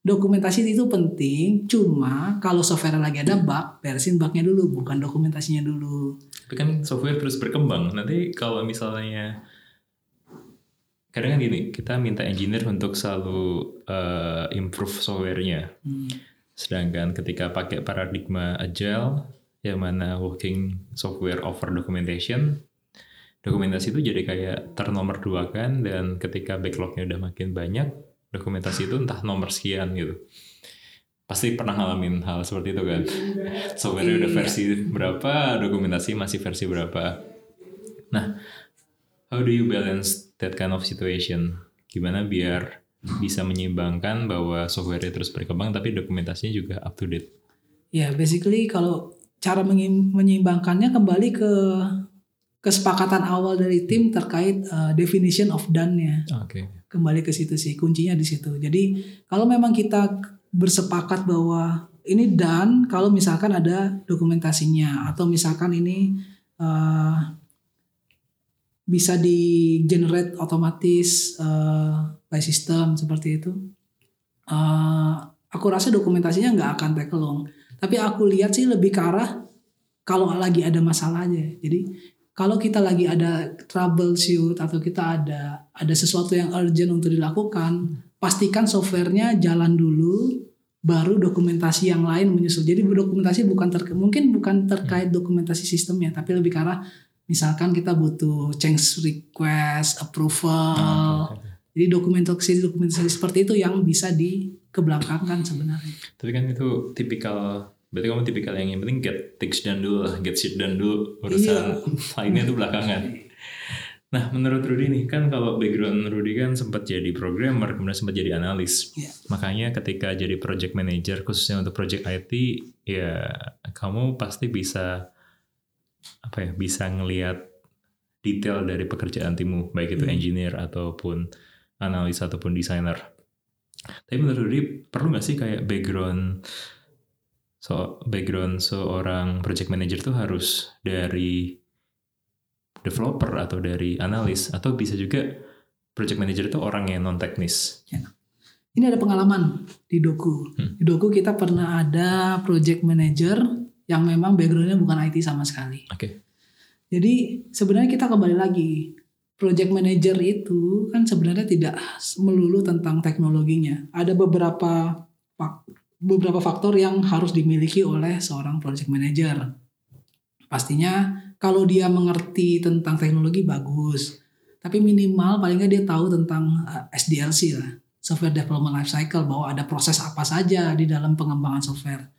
Dokumentasi itu penting, cuma kalau software lagi ada bug, beresin bugnya dulu, bukan dokumentasinya dulu. Tapi kan software terus berkembang. Nanti kalau misalnya kadang kan gini, kita minta engineer untuk selalu uh, improve softwarenya. Hmm. Sedangkan ketika pakai paradigma agile, yang mana working software over documentation, dokumentasi itu jadi kayak ternomor dua kan dan ketika backlognya udah makin banyak dokumentasi itu entah nomor sekian gitu. Pasti pernah ngalamin hal seperti itu kan? Software udah Iya. versi berapa dokumentasi masih versi berapa? Nah how do you balance that kind of situation? Gimana biar bisa menyeimbangkan bahwa software terus berkembang tapi dokumentasinya juga up to date Ya, basically kalau cara menyeimbangkannya kembali ke kesepakatan awal dari tim terkait uh, definition of done-nya. oke Kembali ke situ sih, kuncinya di situ. Jadi kalau memang kita bersepakat bahwa ini done, kalau misalkan ada dokumentasinya atau misalkan ini uh, bisa di generate otomatis uh, by system seperti itu. Uh, aku rasa dokumentasinya nggak akan take long. Tapi aku lihat sih lebih ke arah kalau lagi ada masalah aja. Jadi kalau kita lagi ada troubleshoot atau kita ada ada sesuatu yang urgent untuk dilakukan, pastikan softwarenya jalan dulu, baru dokumentasi yang lain menyusul. Jadi dokumentasi bukan ter, mungkin bukan terkait dokumentasi sistemnya, tapi lebih ke arah misalkan kita butuh change request, approval. Ah, oke. Jadi dokumentasi dokumentasi seperti itu yang bisa dikebelakangkan sebenarnya. Tapi kan itu tipikal, berarti kamu tipikal yang yang penting get things done dulu lah, get shit done dulu, urusan lainnya itu belakangan. Nah, menurut Rudy nih, kan kalau background Rudy kan sempat jadi programmer, kemudian sempat jadi analis. Iya. Makanya ketika jadi project manager, khususnya untuk project IT, ya kamu pasti bisa, apa ya, bisa ngelihat detail dari pekerjaan timmu, baik itu Hmm. engineer ataupun analis ataupun desainer. Tapi menurut Rudy perlu nggak sih kayak background so background seorang project manager tuh harus dari developer atau dari analis atau bisa juga project manager itu orang yang non teknis. Ini ada pengalaman di Doku. Hmm. Di Doku kita pernah ada project manager yang memang backgroundnya bukan IT sama sekali. Oke. Jadi sebenarnya kita kembali lagi. Project manager itu kan sebenarnya tidak melulu tentang teknologinya. Ada beberapa beberapa faktor yang harus dimiliki oleh seorang project manager. Pastinya kalau dia mengerti tentang teknologi bagus. Tapi minimal paling nggak dia tahu tentang eh, SDLC lah, software development life cycle bahwa ada proses apa saja di dalam pengembangan software.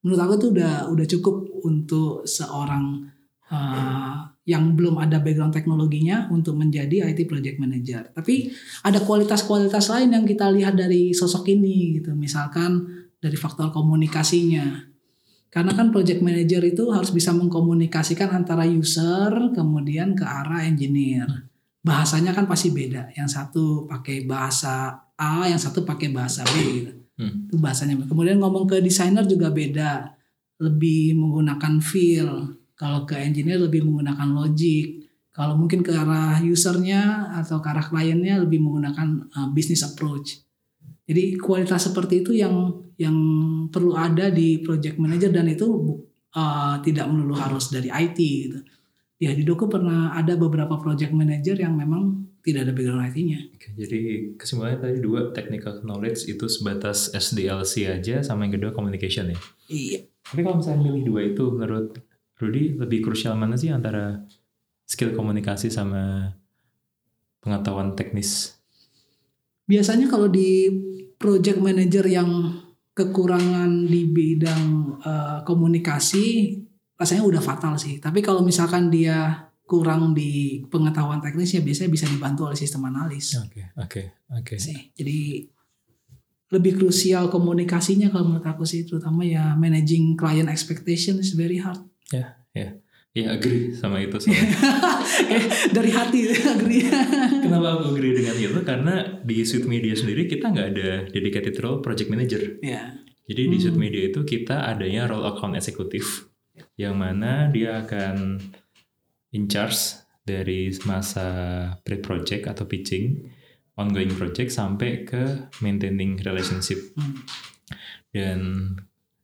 Menurut aku tuh udah udah cukup untuk seorang eh, yang belum ada background teknologinya untuk menjadi IT project manager. Tapi ada kualitas-kualitas lain yang kita lihat dari sosok ini gitu. Misalkan dari faktor komunikasinya. Karena kan project manager itu harus bisa mengkomunikasikan antara user kemudian ke arah engineer. Bahasanya kan pasti beda. Yang satu pakai bahasa A, yang satu pakai bahasa B gitu. Hmm. Itu bahasanya. Kemudian ngomong ke desainer juga beda. Lebih menggunakan feel. Kalau ke engineer lebih menggunakan logic. Kalau mungkin ke arah usernya atau ke arah kliennya lebih menggunakan uh, business approach. Jadi kualitas seperti itu yang yang perlu ada di project manager dan itu uh, tidak melulu harus dari IT gitu. Ya di Doku pernah ada beberapa project manager yang memang tidak ada background IT-nya. Oke, jadi kesimpulannya tadi dua technical knowledge itu sebatas SDLC aja sama yang kedua communication ya. Iya. Tapi kalau misalnya milih dua itu menurut Rudy lebih krusial mana sih antara skill komunikasi sama pengetahuan teknis? Biasanya kalau di project manager yang kekurangan di bidang eh, komunikasi rasanya udah fatal sih. Tapi kalau misalkan dia kurang di pengetahuan teknis ya biasanya bisa dibantu oleh sistem analis Oke, oke, oke. sih. Jadi lebih krusial komunikasinya kalau menurut aku sih terutama ya managing client expectation is very hard. Ya agree sama itu. soalnya. Eh, Dari hati agree. Kenapa aku agree dengan itu? Karena di Suite Media sendiri kita nggak ada dedicated role project manager. ya. Jadi di Suite Hmm. Media itu kita adanya role account eksekutif yang mana dia akan in charge dari masa pre-project atau pitching, ongoing project sampai ke maintaining relationship. Hmm. Dan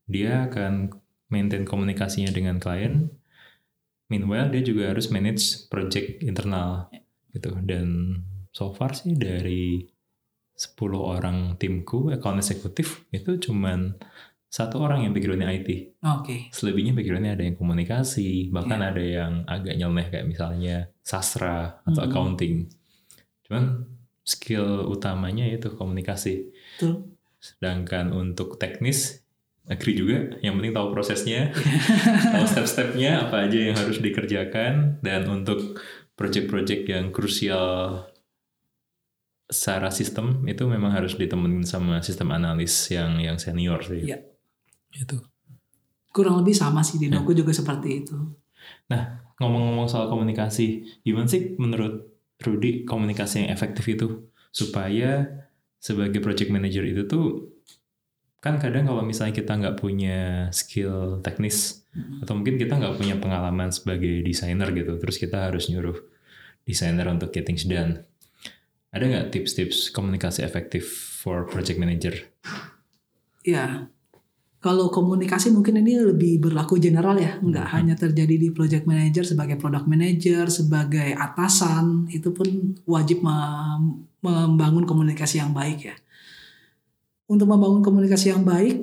dia akan maintain komunikasinya dengan klien. Meanwhile dia juga harus manage project internal gitu. Dan so far sih dari 10 orang timku account eksekutif itu cuman satu orang yang backgroundnya IT. Oke. Selebihnya backgroundnya ada yang komunikasi, bahkan Iya. ada yang agak nyeleneh kayak misalnya sastra atau Mm-mm. accounting. Cuman skill utamanya itu komunikasi. Betul. Sedangkan untuk teknis, agree juga. Yang penting tahu prosesnya, tahu step-stepnya apa aja yang harus dikerjakan, dan untuk project-project yang krusial secara sistem itu memang harus ditemenin sama sistem analis yang yang senior sih. Iya. Itu. Kurang lebih sama sih di Ya. Doku juga seperti itu. Ngomong-ngomong soal komunikasi, gimana sih menurut Rudy komunikasi yang efektif itu supaya sebagai project manager itu tuh kan kadang kalau misalnya kita nggak punya skill teknis atau mungkin kita nggak punya pengalaman sebagai desainer gitu, terus kita harus nyuruh desainer untuk get things done. Ada nggak tips-tips komunikasi efektif for project manager? Ya, kalau komunikasi mungkin ini lebih berlaku general ya, nggak Hmm. hanya terjadi di project manager sebagai product manager, sebagai atasan itu pun wajib mem- membangun komunikasi yang baik ya. Untuk membangun komunikasi yang baik,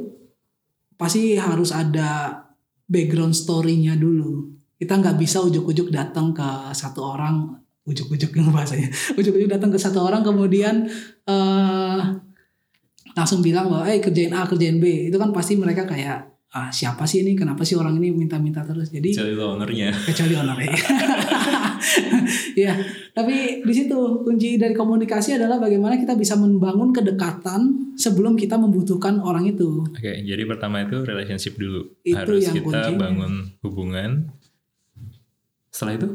pasti harus ada background story-nya dulu. Kita nggak bisa ujuk-ujuk datang ke satu orang, ujuk-ujuk yang bahasanya, ujuk-ujuk datang ke satu orang kemudian eh langsung bilang bahwa eh kerjain A kerjain B itu kan pasti mereka kayak ah siapa sih ini kenapa sih orang ini minta-minta terus jadi itu ownernya. kecuali ownernya ya tapi di situ kunci dari komunikasi adalah bagaimana kita bisa membangun kedekatan sebelum kita membutuhkan orang itu Oke, jadi pertama itu relationship dulu. Itu Harus yang kita kuncinya. bangun hubungan. Setelah itu,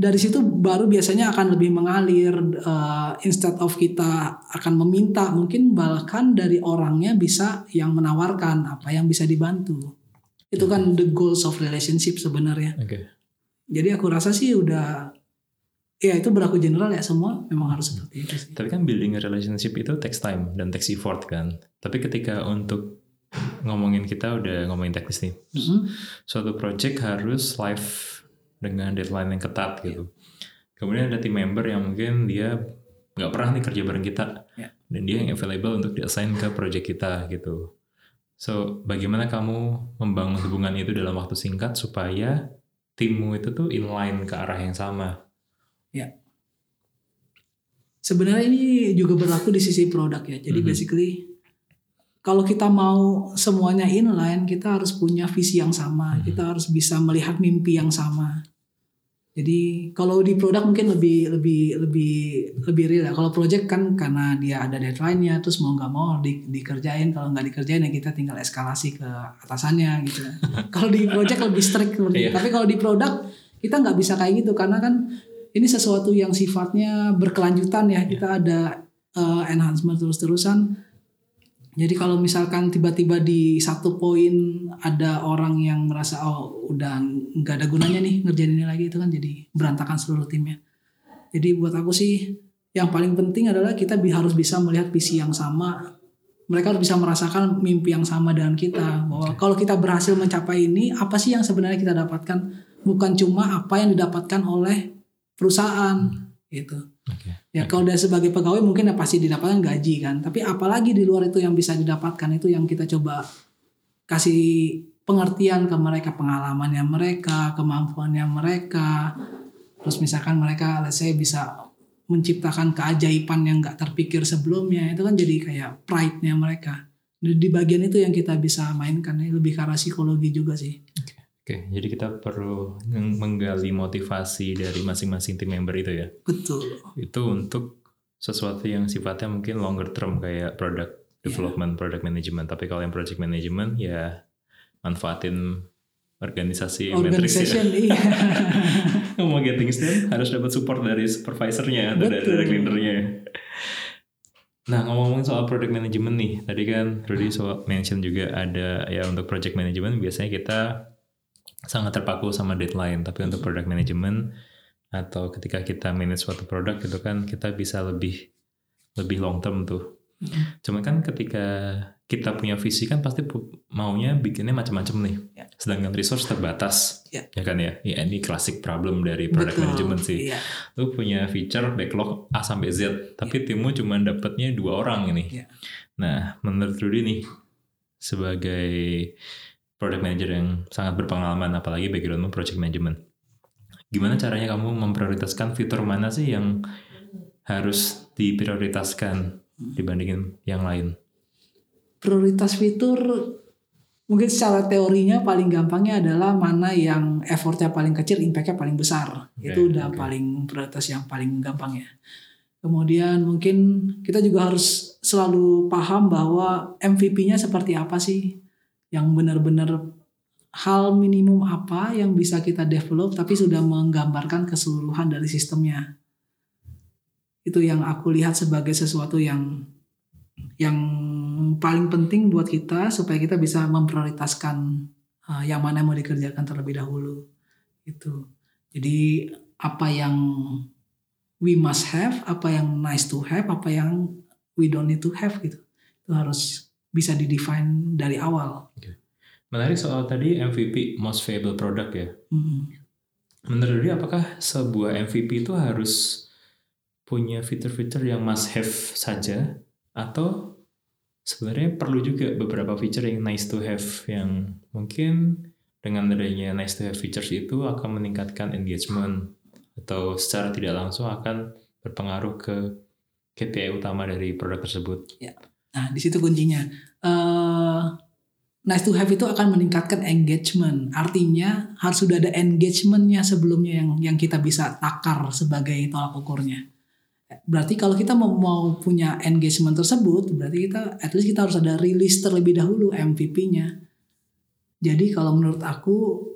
dari situ baru biasanya akan lebih mengalir eh, instead of kita akan meminta mungkin bahkan dari orangnya bisa yang menawarkan apa yang bisa dibantu itu kan the goals of relationship sebenarnya oke. jadi aku rasa sih udah ya itu berlaku general ya semua memang harus seperti itu sih Tapi kan building relationship itu takes time dan takes effort kan. Tapi ketika untuk ngomongin kita udah ngomongin teknis nih, Mhm. suatu project harus live dengan deadline yang ketat gitu. Kemudian ada team member yang mungkin dia nggak pernah nih kerja bareng kita, Ya. dan dia yang available untuk diassign ke project kita gitu. So, bagaimana kamu membangun hubungan itu dalam waktu singkat supaya timmu itu tuh inline ke arah yang sama? sebenarnya ini juga berlaku di sisi produk ya jadi Mhm. basically kalau kita mau semuanya inline kita harus punya visi yang sama Mhm. kita harus bisa melihat mimpi yang sama jadi kalau di produk mungkin lebih lebih lebih lebih real ya. Kalau project kan karena dia ada deadline-nya terus mau nggak mau di, dikerjain. Kalau nggak dikerjain ya kita tinggal eskalasi ke atasannya gitu. Kalau di project lebih strict. Iya. tapi kalau di produk kita nggak bisa kayak gitu. Karena kan ini sesuatu yang sifatnya berkelanjutan ya. Kita ada eh, enhancement terus-terusan jadi kalau misalkan tiba-tiba di satu poin ada orang yang merasa oh udah nggak ada gunanya nih ngerjain ini lagi itu kan jadi berantakan seluruh timnya. Jadi buat aku sih yang paling penting adalah kita harus bisa melihat visi yang sama. Mereka harus bisa merasakan mimpi yang sama dengan kita. Bahwa kalau kita berhasil mencapai ini, apa sih yang sebenarnya kita dapatkan? Bukan cuma apa yang didapatkan oleh perusahaan gitu. Oke. Ya kalau dari sebagai pegawai mungkin ya pasti didapatkan gaji kan. Tapi apalagi di luar itu yang bisa didapatkan itu yang kita coba kasih pengertian ke mereka pengalamannya mereka, kemampuannya mereka. Terus misalkan mereka let's say bisa menciptakan keajaiban yang nggak terpikir sebelumnya itu kan jadi kayak pride-nya mereka. Di bagian itu yang kita bisa mainkan lebih ke arah psikologi juga sih. Oke, jadi kita perlu meng- menggali motivasi dari masing-masing tim member itu ya. Betul. Itu untuk sesuatu yang sifatnya mungkin longer term kayak product development, product management. Tapi kalau yang project management ya manfaatin organisasi matrix ya. Iya. Mau get things done harus dapat support dari supervisornya atau dari Betul. direct leadernya. Nah ngomong-ngomong soal product management nih, tadi kan Rudy so mention juga ada ya untuk project management biasanya kita sangat terpaku sama deadline, tapi untuk product management atau ketika kita manage suatu produk itu kan kita bisa lebih lebih long term tuh. Cuman kan ketika kita punya visi kan pasti maunya bikinnya macam-macam nih. Ya. Sedangkan resource terbatas. Ya. kan ya? Ya ini klasik problem dari product Betul. management sih. Iya. Lu punya feature backlog A sampai Z, tapi timmu cuma dapatnya dua orang ini. Ya. Nah, menurut Rudy nih, sebagai product manager yang sangat berpengalaman apalagi backgroundmu project management. Gimana caranya kamu memprioritaskan fitur mana sih yang harus diprioritaskan dibandingin yang lain? Prioritas fitur mungkin secara teorinya paling gampangnya adalah mana yang effortnya paling kecil, impactnya paling besar. Oke, itu udah oke. paling prioritas yang paling gampang ya. Kemudian mungkin kita juga harus selalu paham bahwa MVP-nya seperti apa sih, yang benar-benar hal minimum apa yang bisa kita develop tapi sudah menggambarkan keseluruhan dari sistemnya. Itu yang aku lihat sebagai sesuatu yang yang paling penting buat kita supaya kita bisa memprioritaskan uh, yang mana mau dikerjakan terlebih dahulu. Itu. Jadi apa yang we must have apa yang nice to have apa yang we don't need to have gitu. Itu harus bisa didefine dari awal Menarik soal tadi MVP, most valuable product ya. Mm. Menurut dia apakah sebuah MVP itu harus punya fitur-fitur yang must have saja atau sebenarnya perlu juga beberapa feature yang nice to have yang mungkin dengan adanya nice to have features itu akan meningkatkan engagement atau secara tidak langsung akan berpengaruh ke KPI utama dari produk tersebut. Nah, di situ kuncinya. Eh, nice to have itu akan meningkatkan engagement. Artinya harus sudah ada engagementnya sebelumnya yang yang kita bisa takar sebagai tolak ukurnya. Berarti kalau kita mau, mau punya engagement tersebut, berarti kita at least kita harus ada rilis terlebih dahulu MVP-nya. Jadi kalau menurut aku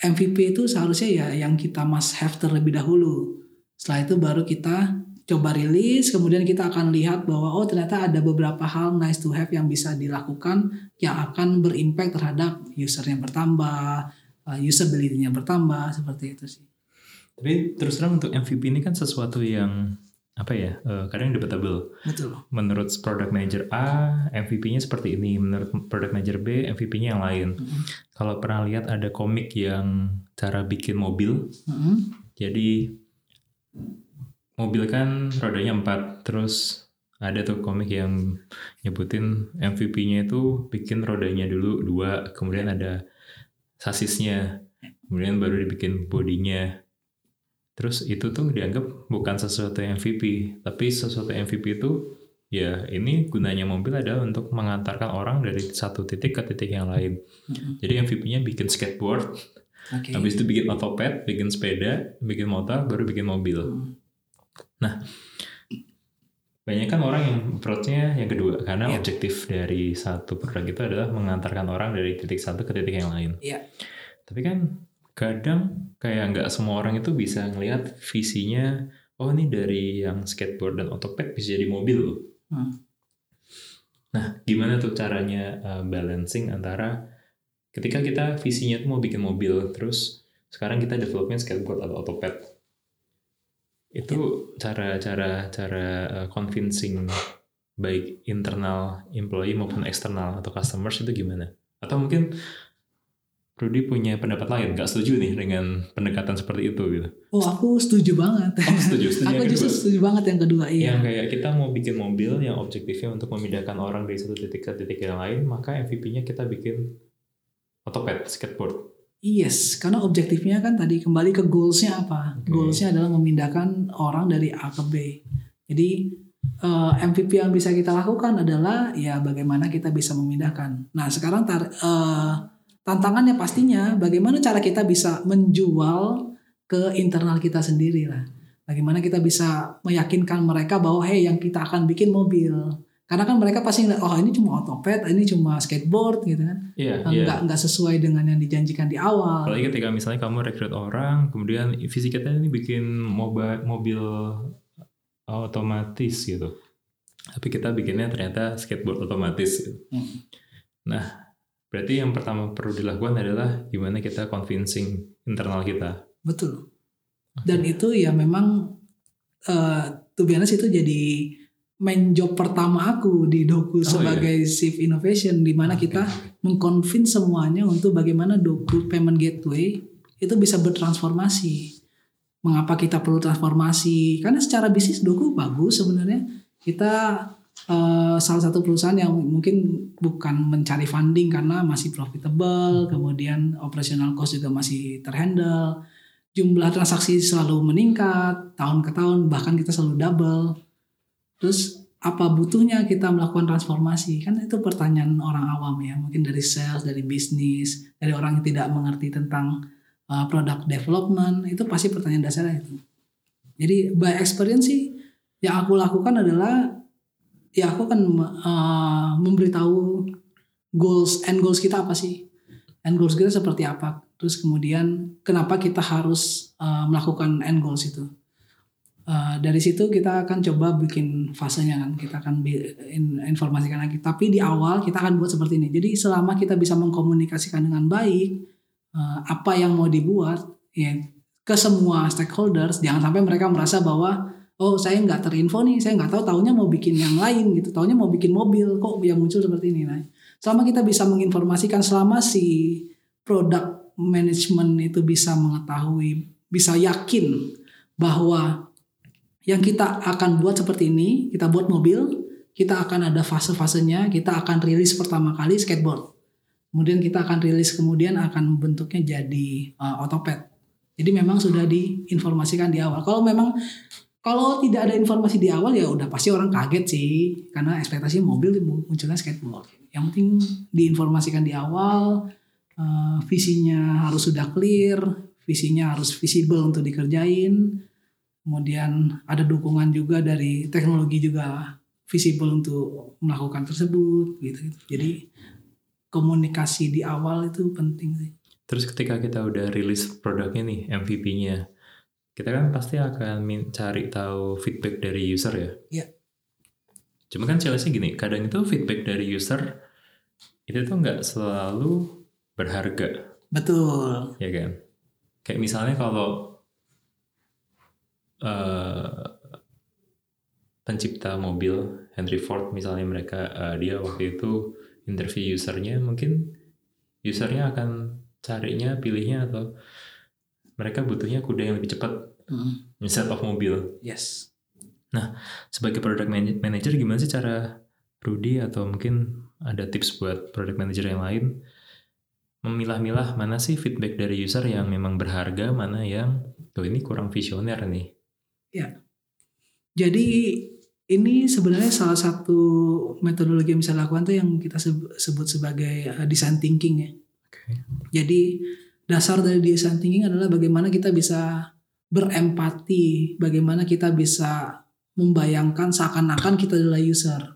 MVP itu seharusnya ya yang kita must have terlebih dahulu. Setelah itu baru kita coba rilis, kemudian kita akan lihat bahwa oh ternyata ada beberapa hal nice to have yang bisa dilakukan yang akan berimpact terhadap usernya bertambah, uh, usability-nya bertambah seperti itu sih. Tapi terus terang untuk MVP ini kan sesuatu yang apa ya eh, kadang debatable. Betul. Menurut product manager A MVP-nya seperti ini, menurut product manager B MVP-nya yang lain. Mm-mm. Kalau pernah lihat ada komik yang cara bikin mobil, Mm-mm. jadi mobil kan rodanya empat, terus ada tuh komik yang nyebutin MVP-nya itu bikin rodanya dulu dua, kemudian ada sasisnya, kemudian baru dibikin bodinya. Terus itu tuh dianggap bukan sesuatu MVP, tapi sesuatu MVP itu ya ini gunanya mobil adalah untuk mengantarkan orang dari satu titik ke titik yang lain. Mm-mm. Jadi MVP-nya bikin skateboard, Oke. habis itu bikin otopet, bikin sepeda, bikin motor, baru bikin mobil. Hmm. Banyak kan orang yang approach-nya yang kedua, karena Iya. objektif dari satu produk itu adalah mengantarkan orang dari titik satu ke titik yang lain. Iya. Tapi kan kadang kayak nggak semua orang itu bisa ngelihat visinya, oh ini dari yang skateboard dan otopet bisa jadi mobil loh. Hmm. Nah, gimana tuh caranya uh, balancing antara ketika kita visinya tuh mau bikin mobil, terus sekarang kita developnya skateboard atau otopet. Itu cara-cara cara uh, convincing baik internal employee maupun eksternal atau customers itu gimana? Atau mungkin Rudy punya pendapat lain, nggak setuju nih dengan pendekatan seperti itu gitu. Oh aku setuju banget. Oh, setuju, setuju aku yang justru kedua. setuju banget yang kedua. Iya. Yang kayak kita mau bikin mobil yang objektifnya untuk memindahkan orang dari satu titik ke titik yang lain, maka MVP-nya kita bikin otopet, skateboard. Yes, karena objektifnya kan tadi kembali ke goalsnya apa? Oke. Goalsnya adalah memindahkan orang dari A ke B. Jadi eh, MVP yang bisa kita lakukan adalah ya bagaimana kita bisa memindahkan. Nah sekarang tar, eh, tantangannya pastinya bagaimana cara kita bisa menjual ke internal kita sendiri lah. Bagaimana kita bisa meyakinkan mereka bahwa hey yang kita akan bikin mobil. Karena kan mereka pasti ngeliat, oh ini cuma otopet, ini cuma skateboard gitu kan. Iya, Eh, iya. nggak nggak sesuai dengan yang dijanjikan di awal. Apalagi ketika misalnya kamu rekrut orang, kemudian visi kita ini bikin mobil mobil otomatis gitu. Tapi kita bikinnya ternyata skateboard otomatis. gitu. Hmm. Nah, berarti yang pertama perlu dilakukan adalah gimana kita convincing internal kita. Betul. Dan itu ya memang eh to be honest itu jadi main job pertama aku di Doku Oh, sebagai Chief Innovation di mana Oke, kita mengconvince semuanya untuk bagaimana Doku Payment Gateway itu bisa bertransformasi. Mengapa kita perlu transformasi? Karena secara bisnis Doku bagus sebenarnya. Kita uh, salah satu perusahaan yang mungkin bukan mencari funding karena masih profitable, kemudian operational cost juga masih terhandle, jumlah transaksi selalu meningkat tahun ke tahun, bahkan kita selalu double. Terus apa butuhnya kita melakukan transformasi? Kan itu pertanyaan orang awam ya, mungkin dari sales, dari bisnis, dari orang yang tidak mengerti tentang uh, product development, itu pasti pertanyaan dasarnya itu. Jadi by experience sih yang aku lakukan adalah ya aku akan uh, memberitahu goals and goals kita apa sih end goals kita seperti apa terus kemudian kenapa kita harus uh, melakukan end goals itu uh, dari situ kita akan coba bikin fasenya kan. Kita akan in, informasikan lagi. Tapi di awal kita akan buat seperti ini. Jadi selama kita bisa mengkomunikasikan dengan baik uh, apa yang mau dibuat ya ke semua stakeholders jangan sampai mereka merasa bahwa oh saya nggak terinfo nih saya nggak tahu tahunya mau bikin yang lain gitu. Tahunya mau bikin mobil kok yang muncul seperti ini? Nah selama kita bisa menginformasikan selama si produk manajemen itu bisa mengetahui bisa yakin bahwa yang kita akan buat seperti ini kita buat mobil kita akan ada fase-fasenya kita akan rilis pertama kali skateboard kemudian kita akan rilis kemudian akan bentuknya jadi uh, otopet jadi memang sudah diinformasikan di awal kalau memang kalau tidak ada informasi di awal ya udah pasti orang kaget sih karena ekspektasi mobil munculnya skateboard. Yang penting diinformasikan di awal, uh, visinya harus sudah clear, visinya harus visible untuk dikerjain. Kemudian ada dukungan juga dari teknologi juga visible untuk melakukan tersebut gitu. Jadi komunikasi di awal itu penting sih. Terus ketika kita udah rilis produknya nih, MVP-nya, kita kan pasti akan mencari tahu feedback dari user ya. Iya. Cuma kan challenge gini, kadang itu feedback dari user itu tuh nggak selalu berharga. Betul. Ya kan. Kayak misalnya kalau uh, pencipta mobil Henry Ford misalnya mereka uh, dia waktu itu interview usernya mungkin usernya akan carinya pilihnya atau mereka butuhnya kuda yang lebih cepat hmm. instead of mobil. Yes. Nah, sebagai product manager gimana sih cara Rudy atau mungkin ada tips buat product manager yang lain memilah-milah mana sih feedback dari user yang memang berharga, mana yang tuh ini kurang visioner nih. Ya. Jadi ini sebenarnya salah satu metodologi yang bisa lakukan tuh yang kita sebut sebagai uh, design thinking ya. Okay. Jadi dasar dari design thinking adalah bagaimana kita bisa berempati, bagaimana kita bisa membayangkan seakan-akan kita adalah user.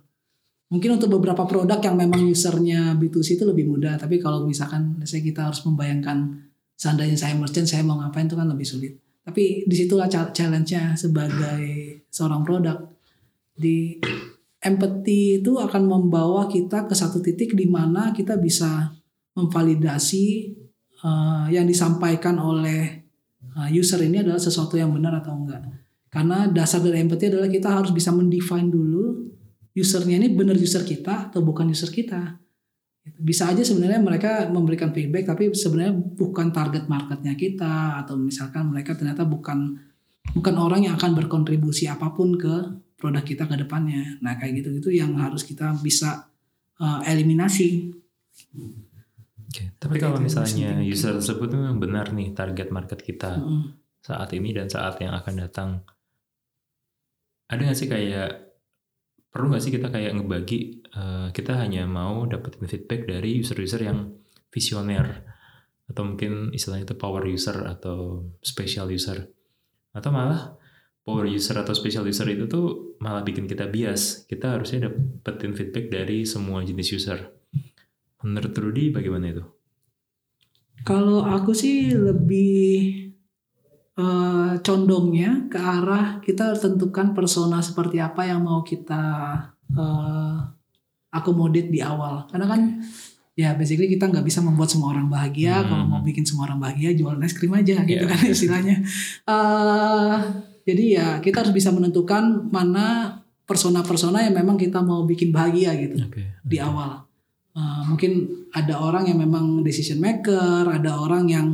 Mungkin untuk beberapa produk yang memang usernya B2C itu lebih mudah, tapi kalau misalkan saya kita harus membayangkan seandainya saya merchant, saya mau ngapain itu kan lebih sulit. Tapi di situlah challenge-nya sebagai seorang produk. Di empathy itu akan membawa kita ke satu titik di mana kita bisa memvalidasi uh, yang disampaikan oleh uh, user ini adalah sesuatu yang benar atau enggak. Karena dasar dari empathy adalah kita harus bisa mendefine dulu usernya ini benar user kita atau bukan user kita. Bisa aja sebenarnya mereka memberikan feedback tapi sebenarnya bukan target marketnya kita atau misalkan mereka ternyata bukan bukan orang yang akan berkontribusi apa pun ke produk kita ke depannya. Nah kayak gitu-gitu yang harus kita bisa uh, eliminasi. Okay. Tapi kalau misalnya user tersebut memang benar nih target market kita mm saat ini dan saat yang akan datang, ada nggak sih kayak perlu nggak sih kita kayak ngebagi uh, kita hanya mau dapetin feedback dari user-user yang visioner atau mungkin istilahnya itu power user atau special user. Atau malah power user atau special user itu tuh malah bikin kita bias. Kita harusnya dapetin feedback dari semua jenis user. Menurut Rudy bagaimana itu? Kalau aku sih lebih uh, condongnya ke arah kita tentukan persona seperti apa yang mau kita uh, akomodit di awal. Karena kan ya basically kita nggak bisa membuat semua orang bahagia. Hmm. Kalau mau bikin semua orang bahagia jual es krim aja gitu yeah. kan istilahnya. Uh, jadi ya kita harus bisa menentukan mana persona-persona yang memang kita mau bikin bahagia gitu okay. di awal. Uh, mungkin ada orang yang memang decision maker, ada orang yang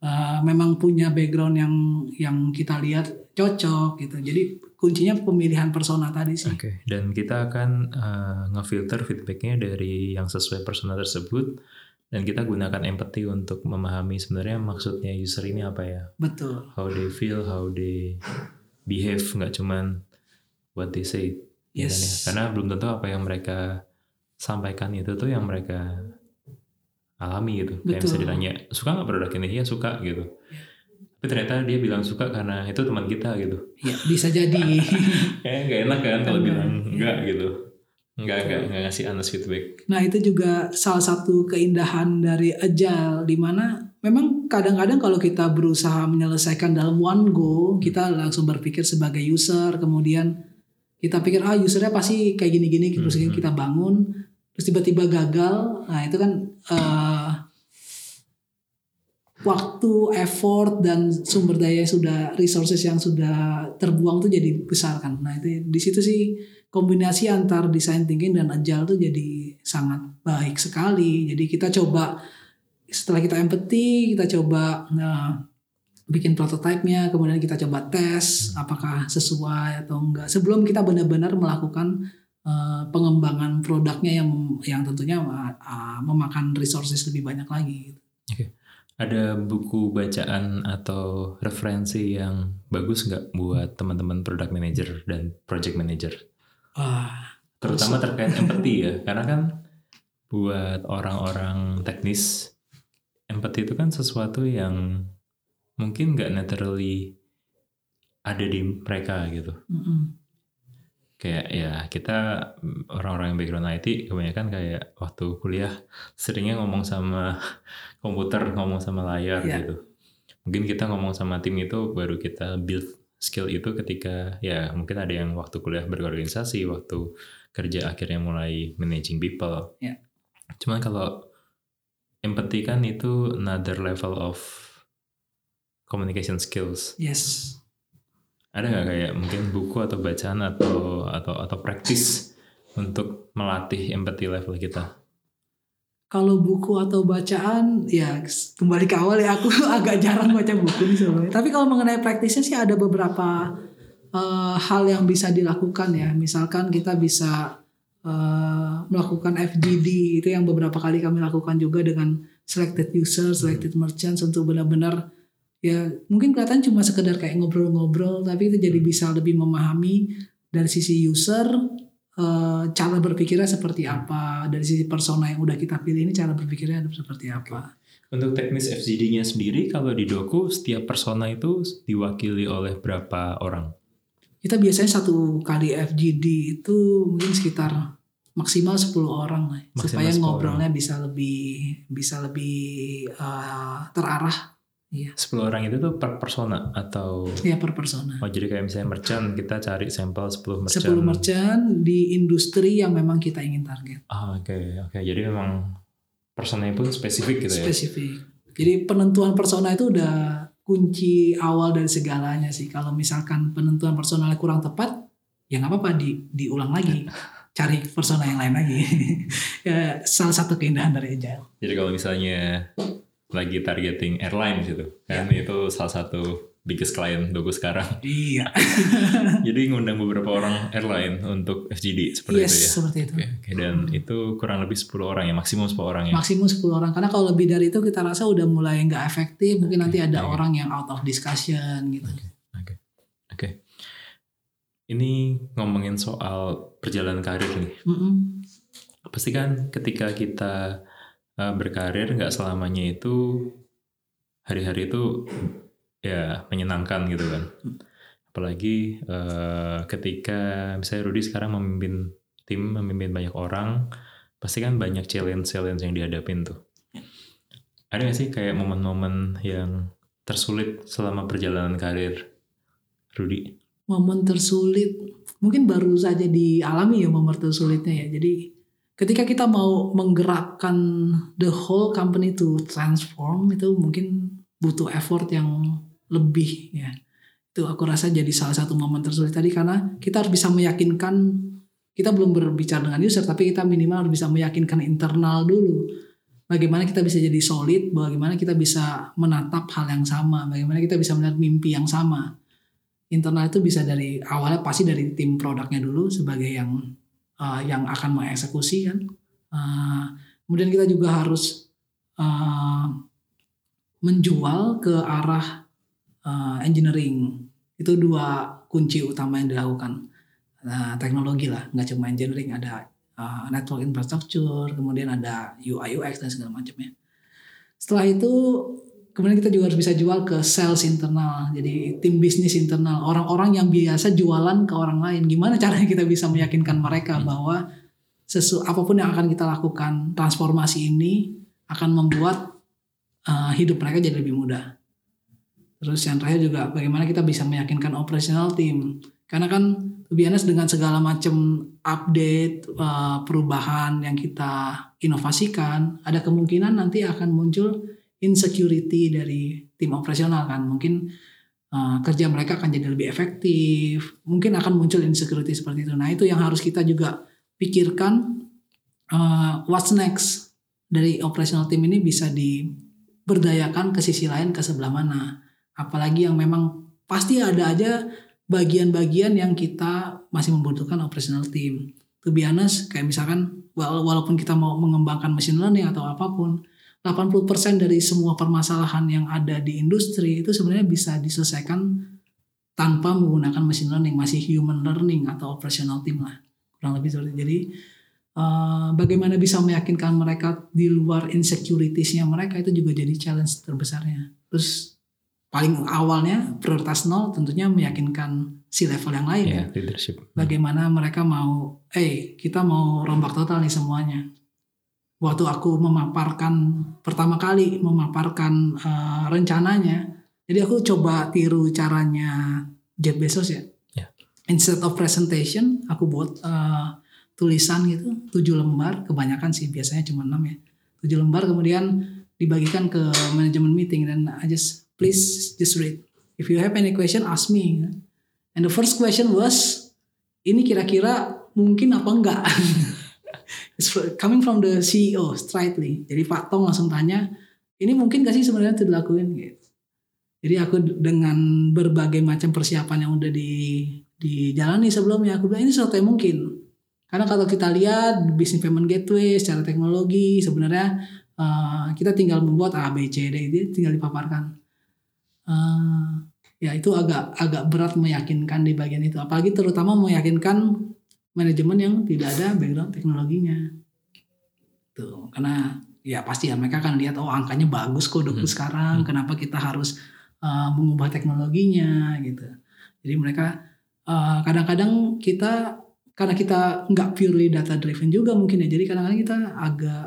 uh, memang punya background yang yang kita lihat cocok gitu. Jadi kuncinya pemilihan persona tadi sih. Oke, dan kita akan uh, ngefilter feedbacknya dari yang sesuai persona tersebut dan kita gunakan empathy untuk memahami sebenarnya maksudnya user ini apa ya. Betul. How they feel, how they behave, nggak cuman what they say. ya kan ya? Yes. Karena belum tentu apa yang mereka sampaikan itu tuh yang mereka alami gitu. Kayak Betul. bisa ditanya, suka nggak produk ini? Ya suka gitu. Tapi ternyata dia bilang suka karena itu teman kita gitu. Ya, bisa jadi. Kayak nggak enak kan kalau bilang iya. enggak gitu. Enggak, enggak, enggak ngasih honest feedback. Nah itu juga salah satu keindahan dari Agile di mana memang kadang-kadang kalau kita berusaha menyelesaikan dalam one go kita langsung berpikir sebagai user kemudian kita pikir ah usernya pasti kayak gini-gini terus Mhm. kita bangun terus tiba-tiba gagal nah itu kan eh, waktu effort dan sumber daya sudah resources yang sudah terbuang tuh jadi besar kan nah itu di situ sih kombinasi antar design thinking dan agile tuh jadi sangat baik sekali. Jadi kita coba setelah kita empathy, kita coba nah, bikin prototipenya, kemudian kita coba tes apakah sesuai atau enggak. Sebelum kita benar-benar melakukan eh, pengembangan produknya yang yang tentunya eh, memakan resources lebih banyak lagi. gitu. Ada buku bacaan atau referensi yang bagus nggak buat teman-teman product manager dan project manager? Wah, Terutama terkait empathy ya, karena kan buat orang-orang teknis, empathy itu kan sesuatu yang mungkin nggak naturally ada di mereka gitu. mm-mm. Kayak ya kita mm, orang-orang yang background IT kebanyakan kayak waktu kuliah seringnya ngomong sama komputer, ngomong sama layar Iya. gitu. Mungkin kita ngomong sama tim itu baru kita build skill itu ketika ya mungkin ada yang waktu kuliah berorganisasi, waktu kerja akhirnya mulai managing people. Iya. Cuman kalau empathy kan itu another level of communication skills yes. Ada nggak kayak mungkin buku atau bacaan atau atau atau praktis untuk melatih empathy level kita Kalau buku atau bacaan, ya kembali ke awal ya aku agak jarang baca buku nih sebenarnya. Tapi kalau mengenai praktisnya sih ada beberapa eh, hal yang bisa dilakukan ya. Misalkan kita bisa eh, melakukan FGD itu yang beberapa kali kami lakukan juga dengan selected user, selected merchants untuk benar-benar ya mungkin kelihatan cuma sekedar kayak ngobrol-ngobrol, tapi itu jadi bisa lebih memahami dari sisi user eh, cara berpikirnya seperti apa dari sisi persona yang udah kita pilih ini cara berpikirnya seperti apa. Untuk teknis FGD-nya sendiri kalau di doku setiap persona itu diwakili oleh berapa orang? Kita biasanya satu kali FGD itu mungkin sekitar maksimal 10 orang lah Maksimal supaya 10 ngobrolnya bisa lebih bisa lebih eh, terarah iya 10 orang itu tuh per persona atau ya per persona oh jadi kayak misalnya merchant kita cari sampel 10 merchant 10 merchant di industri yang memang kita ingin target ah oke oke jadi memang personanya pun spesifik gitu ya spesifik. Jadi penentuan persona itu udah kunci awal dari segalanya sih. Kalau misalkan penentuan personalnya kurang tepat, ya nggak apa-apa di diulang lagi, cari persona yang lain lagi. ya salah satu keindahan dari agile. Jadi kalau misalnya lagi targeting airline gitu, kan Ya. itu salah satu biggest client Dogo sekarang. Iya. Jadi ngundang beberapa orang airline untuk FGD seperti yes, itu ya. seperti itu. Oke, oke. dan itu kurang lebih 10 orang ya, maksimum 10 orang ya. Maksimum 10 orang karena kalau lebih dari itu kita rasa udah mulai nggak efektif. Mungkin nanti ada Oke. orang yang out of discussion gitu. Oke. Oke. Ini ngomongin soal perjalanan karir nih. Mm-mm. Pasti kan ketika kita uh, berkarir nggak selamanya itu hari-hari itu ya menyenangkan gitu kan. Apalagi uh, ketika misalnya Rudy sekarang memimpin tim, memimpin banyak orang, pasti kan banyak challenge-challenge yang dihadapin tuh. Ada nggak sih kayak momen-momen yang tersulit selama perjalanan karir Rudy? momen tersulit mungkin baru saja dialami ya momen tersulitnya ya jadi ketika kita mau menggerakkan the whole company to transform itu mungkin butuh effort yang lebih ya. Itu aku rasa jadi salah satu momen tersulit tadi karena kita harus bisa meyakinkan kita belum berbicara dengan user tapi kita minimal harus bisa meyakinkan internal dulu. Bagaimana kita bisa jadi solid bagaimana kita bisa menatap hal yang sama bagaimana kita bisa melihat mimpi yang sama. Internal itu bisa dari awalnya pasti dari tim produknya dulu sebagai yang uh, yang akan mengeksekusi kan. Uh, kemudian kita juga harus uh, menjual ke arah uh, engineering. Itu dua kunci utama yang dilakukan. Nah, teknologi lah, nggak cuma engineering, ada uh, network infrastructure, kemudian ada UI UX dan segala macamnya. Setelah itu kemudian kita juga harus bisa jual ke sales internal, jadi tim bisnis internal, orang-orang yang biasa jualan ke orang lain. Gimana caranya kita bisa meyakinkan mereka bahwa sesu apa pun yang akan kita lakukan transformasi ini akan membuat uh, hidup mereka jadi lebih mudah. Terus yang terakhir juga bagaimana kita bisa meyakinkan operational team. Karena kan biasa dengan segala macam update uh, perubahan yang kita inovasikan, ada kemungkinan nanti akan muncul insecurity dari tim operasional kan. Mungkin uh, kerja mereka akan jadi lebih efektif, mungkin akan muncul insecurity seperti itu. Nah, itu yang harus kita juga pikirkan uh, what's next dari operational team ini bisa diberdayakan ke sisi lain ke sebelah mana apalagi yang memang pasti ada aja bagian-bagian yang kita masih membutuhkan operational team. To be honest, kayak misalkan walaupun kita mau mengembangkan machine learning atau apa pun, 80% dari semua permasalahan yang ada di industri itu sebenarnya bisa diselesaikan tanpa menggunakan machine learning, masih human learning atau operational team lah. Kurang lebih seperti Jadi uh, bagaimana bisa meyakinkan mereka di luar insecuritiesnya mereka itu juga jadi challenge terbesarnya. Terus paling awalnya prioritas nol tentunya meyakinkan si level yang lain yeah, ya. leadership. Bagaimana mereka mau, eh kita mau rombak total nih semuanya. Waktu aku memaparkan pertama kali memaparkan uh, rencananya, jadi aku coba tiru caranya Jeff Bezos ya. Yeah. Instead of presentation, aku buat uh, tulisan gitu, tujuh lembar, kebanyakan sih biasanya cuma enam ya. Tujuh lembar kemudian dibagikan ke manajemen meeting dan I just please just read. If you have any question, ask me. And the first question was, ini kira-kira mungkin apa enggak? Coming from the CEO straightly. Jadi Pak Tong langsung tanya, ini mungkin gak sih sebenarnya itu dilakuin gitu. Jadi aku dengan berbagai macam persiapan yang udah di dijalani sebelumnya, aku bilang ini sesuatu yang mungkin. Karena kalau kita lihat bisnis payment gateway secara teknologi sebenarnya uh, kita tinggal membuat A, B, C, D, dia tinggal dipaparkan uh, ya itu agak agak berat meyakinkan di bagian itu apalagi terutama meyakinkan manajemen yang tidak ada background teknologinya. Tuh karena ya pasti ya mereka akan lihat oh angkanya bagus kok doku hmm. sekarang. Hmm. kenapa kita harus uh, mengubah teknologinya gitu. Jadi mereka kadang kadang-kadang kita karena kita nggak purely data driven juga mungkin ya jadi kadang-kadang kita agak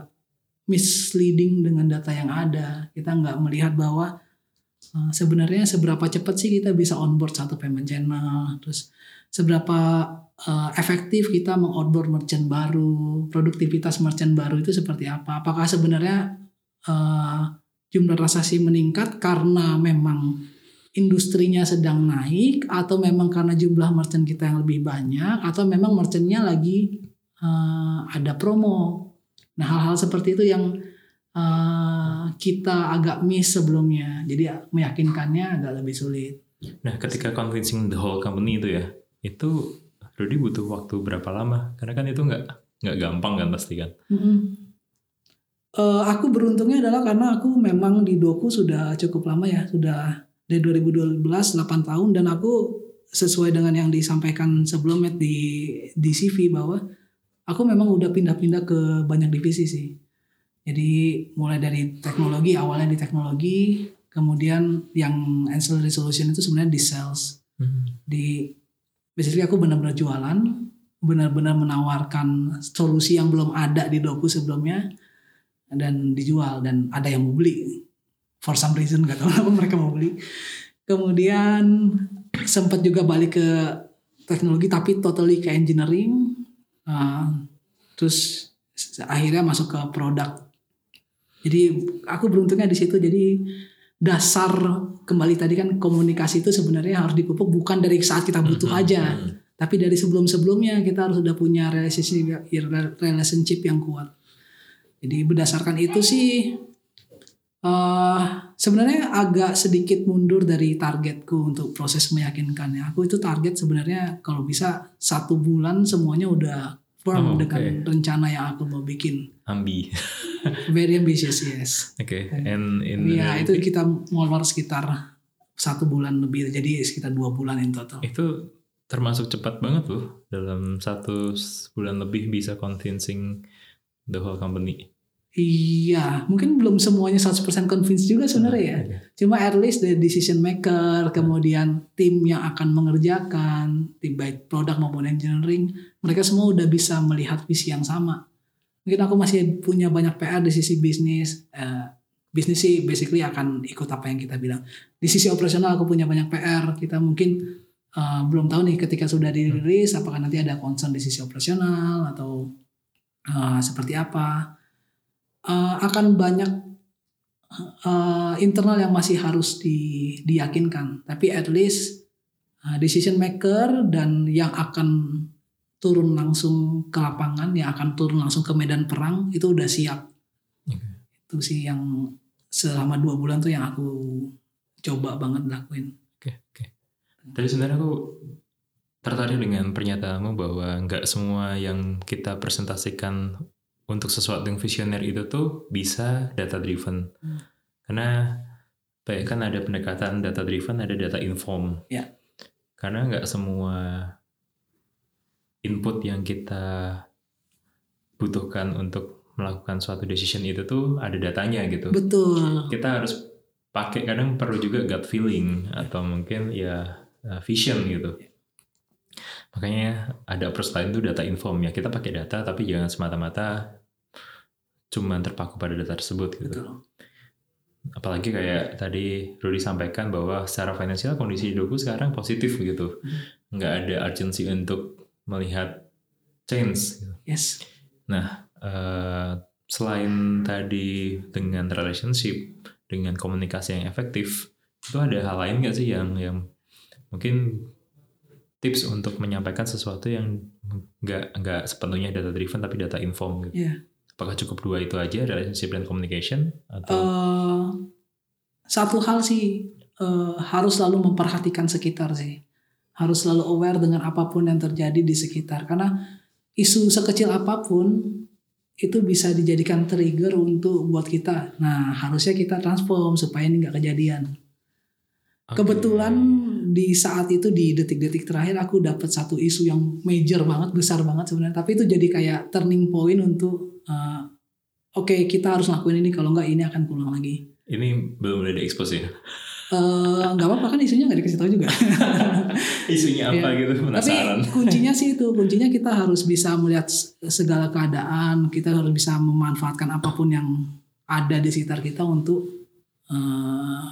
misleading dengan data yang ada. Kita nggak melihat bahwa Eh, sebenarnya seberapa cepat sih kita bisa onboard satu payment channel, terus seberapa uh, efektif kita mengonboard merchant baru, produktivitas merchant baru itu seperti apa? Apakah sebenarnya uh, jumlah transaksi meningkat karena memang industrinya sedang naik atau memang karena jumlah merchant kita yang lebih banyak atau memang merchantnya lagi uh, ada promo. Nah hal-hal seperti itu yang uh, kita agak miss sebelumnya. Jadi meyakinkannya agak lebih sulit. Nah, ketika convincing the whole company itu ya, itu Rudy butuh waktu berapa lama? Karena kan itu nggak nggak gampang kan pasti kan. Mm -hmm. uh, aku beruntungnya adalah karena aku memang di Doku sudah cukup lama ya, sudah dari 2012 8 tahun dan aku sesuai dengan yang disampaikan sebelumnya di di CV bahwa aku memang udah pindah-pindah ke banyak divisi sih. Jadi mulai dari teknologi awalnya di teknologi, kemudian yang ancillary solution itu sebenarnya di sales. Hmm. Di basically aku benar-benar jualan, benar-benar menawarkan solusi yang belum ada di doku sebelumnya dan dijual dan ada yang mau beli. For some reason nggak tahu kenapa mereka mau beli. Kemudian sempat juga balik ke teknologi tapi totally ke engineering. Uh, terus akhirnya masuk ke produk jadi aku beruntungnya di situ. Jadi dasar kembali tadi kan komunikasi itu sebenarnya harus dipupuk bukan dari saat kita butuh mm -hmm. aja, mm -hmm. tapi dari sebelum-sebelumnya kita harus sudah punya relationship relationship yang kuat. Jadi berdasarkan itu sih Eh, sebenarnya agak sedikit mundur dari targetku untuk proses meyakinkannya. Aku itu target sebenarnya kalau bisa satu bulan semuanya udah firm Oh, dengan oke. rencana yang aku mau bikin. Ambi. Very ambitious, yes. Oke. And in Iya, itu kita molor sekitar satu bulan lebih, jadi sekitar dua bulan in total. itu termasuk cepat banget loh dalam satu bulan lebih bisa convincing the whole company. Iya, mungkin belum semuanya 100% convince juga sebenarnya ya. Oke. Cuma at least the decision maker, kemudian tim yang akan mengerjakan, tim baik produk maupun engineering, mereka semua udah bisa melihat visi yang sama. Mungkin aku masih punya banyak PR di sisi bisnis. Eh, bisnis sih basically akan ikut apa yang kita bilang. Di sisi operasional aku punya banyak PR. Kita mungkin eh, belum tahu nih ketika sudah dirilis apakah nanti ada concern di sisi operasional atau eh, seperti apa. Eh, akan banyak uh, internal yang masih harus di, diyakinkan. Tapi at least uh, decision maker dan yang akan turun langsung ke lapangan, yang akan turun langsung ke medan perang itu udah siap. Oke. Itu sih yang selama dua bulan tuh yang aku coba banget lakuin. Oke, oke. Tadi sebenarnya aku tertarik dengan pernyataanmu bahwa nggak semua yang kita presentasikan untuk sesuatu yang visioner itu tuh bisa data driven. Hmm. Karena apa ya, kan ada pendekatan data driven, ada data inform. Ya. Karena nggak semua input yang kita butuhkan untuk melakukan suatu decision itu tuh ada datanya gitu Betul. kita harus pakai kadang perlu juga gut feeling atau mungkin ya uh, vision gitu. Makanya ada approach lain tuh data inform ya. Kita pakai data tapi jangan semata-mata cuman terpaku pada data tersebut gitu. Betul. Apalagi kayak tadi Rudy sampaikan bahwa secara finansial kondisi hidupku sekarang positif gitu. Nggak ada urgency untuk melihat change gitu. Yes. Eh, selain tadi dengan relationship, dengan komunikasi yang efektif, itu ada hal lain nggak sih yang yang mungkin tips untuk menyampaikan sesuatu yang nggak nggak sepenuhnya data driven tapi data inform gitu. Iya. Apakah cukup dua itu aja relationship dan communication atau? Eh, satu hal sih eh, harus selalu memperhatikan sekitar sih. Harus selalu aware dengan apa pun yang terjadi di sekitar. Karena isu sekecil apa pun itu bisa dijadikan trigger untuk buat kita. Nah harusnya kita transform supaya ini nggak kejadian Kebetulan di saat itu di detik-detik terakhir aku dapat satu isu yang major banget besar banget sebenarnya tapi itu jadi kayak turning point untuk eh, oke kita harus lakuin ini kalau nggak ini akan pulang lagi ini belum boleh diekspos ya? Eh, nggak apa-apa kan isunya nggak dikasih tahu juga. Isunya apa Iya. gitu penasaran. Tapi kuncinya sih itu, kuncinya kita harus bisa melihat segala keadaan, kita harus bisa memanfaatkan apa pun yang ada di sekitar kita untuk eh,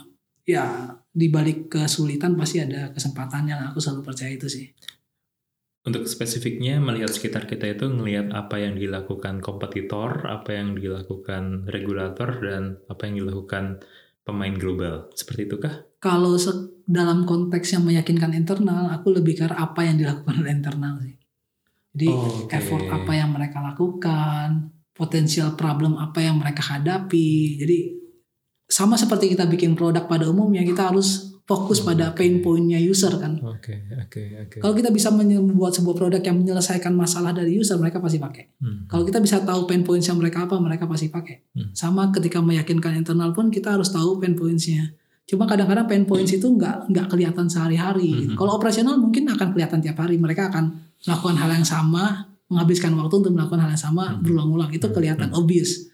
ya di balik kesulitan pasti ada kesempatannya. Aku selalu percaya itu sih. Untuk spesifiknya melihat sekitar kita itu ngelihat apa yang dilakukan kompetitor, apa yang dilakukan regulator dan apa yang dilakukan pemain global. Seperti itukah? Kalau se- dalam konteks yang meyakinkan internal, aku lebih ke apa yang dilakukan oleh internal sih. Jadi Oh, Oke. effort apa yang mereka lakukan, potensial problem apa yang mereka hadapi. Jadi sama seperti kita bikin produk pada umumnya, kita harus fokus Oh, pada pain point-nya user kan. Oke, oke, oke. Kalau kita bisa membuat sebuah produk yang menyelesaikan masalah dari user, mereka pasti pakai. Hmm. Kalau kita bisa tahu pain points-nya mereka apa, mereka pasti pakai. Hmm. Sama ketika meyakinkan internal pun kita harus tahu pain points-nya. Cuma kadang-kadang pain points itu nggak nggak kelihatan sehari-hari. Hmm. Kalau operasional mungkin akan kelihatan tiap hari. Mereka akan melakukan hal yang sama, menghabiskan waktu untuk melakukan hal yang sama Hmm. berulang-ulang. Itu Hmm. kelihatan obvious.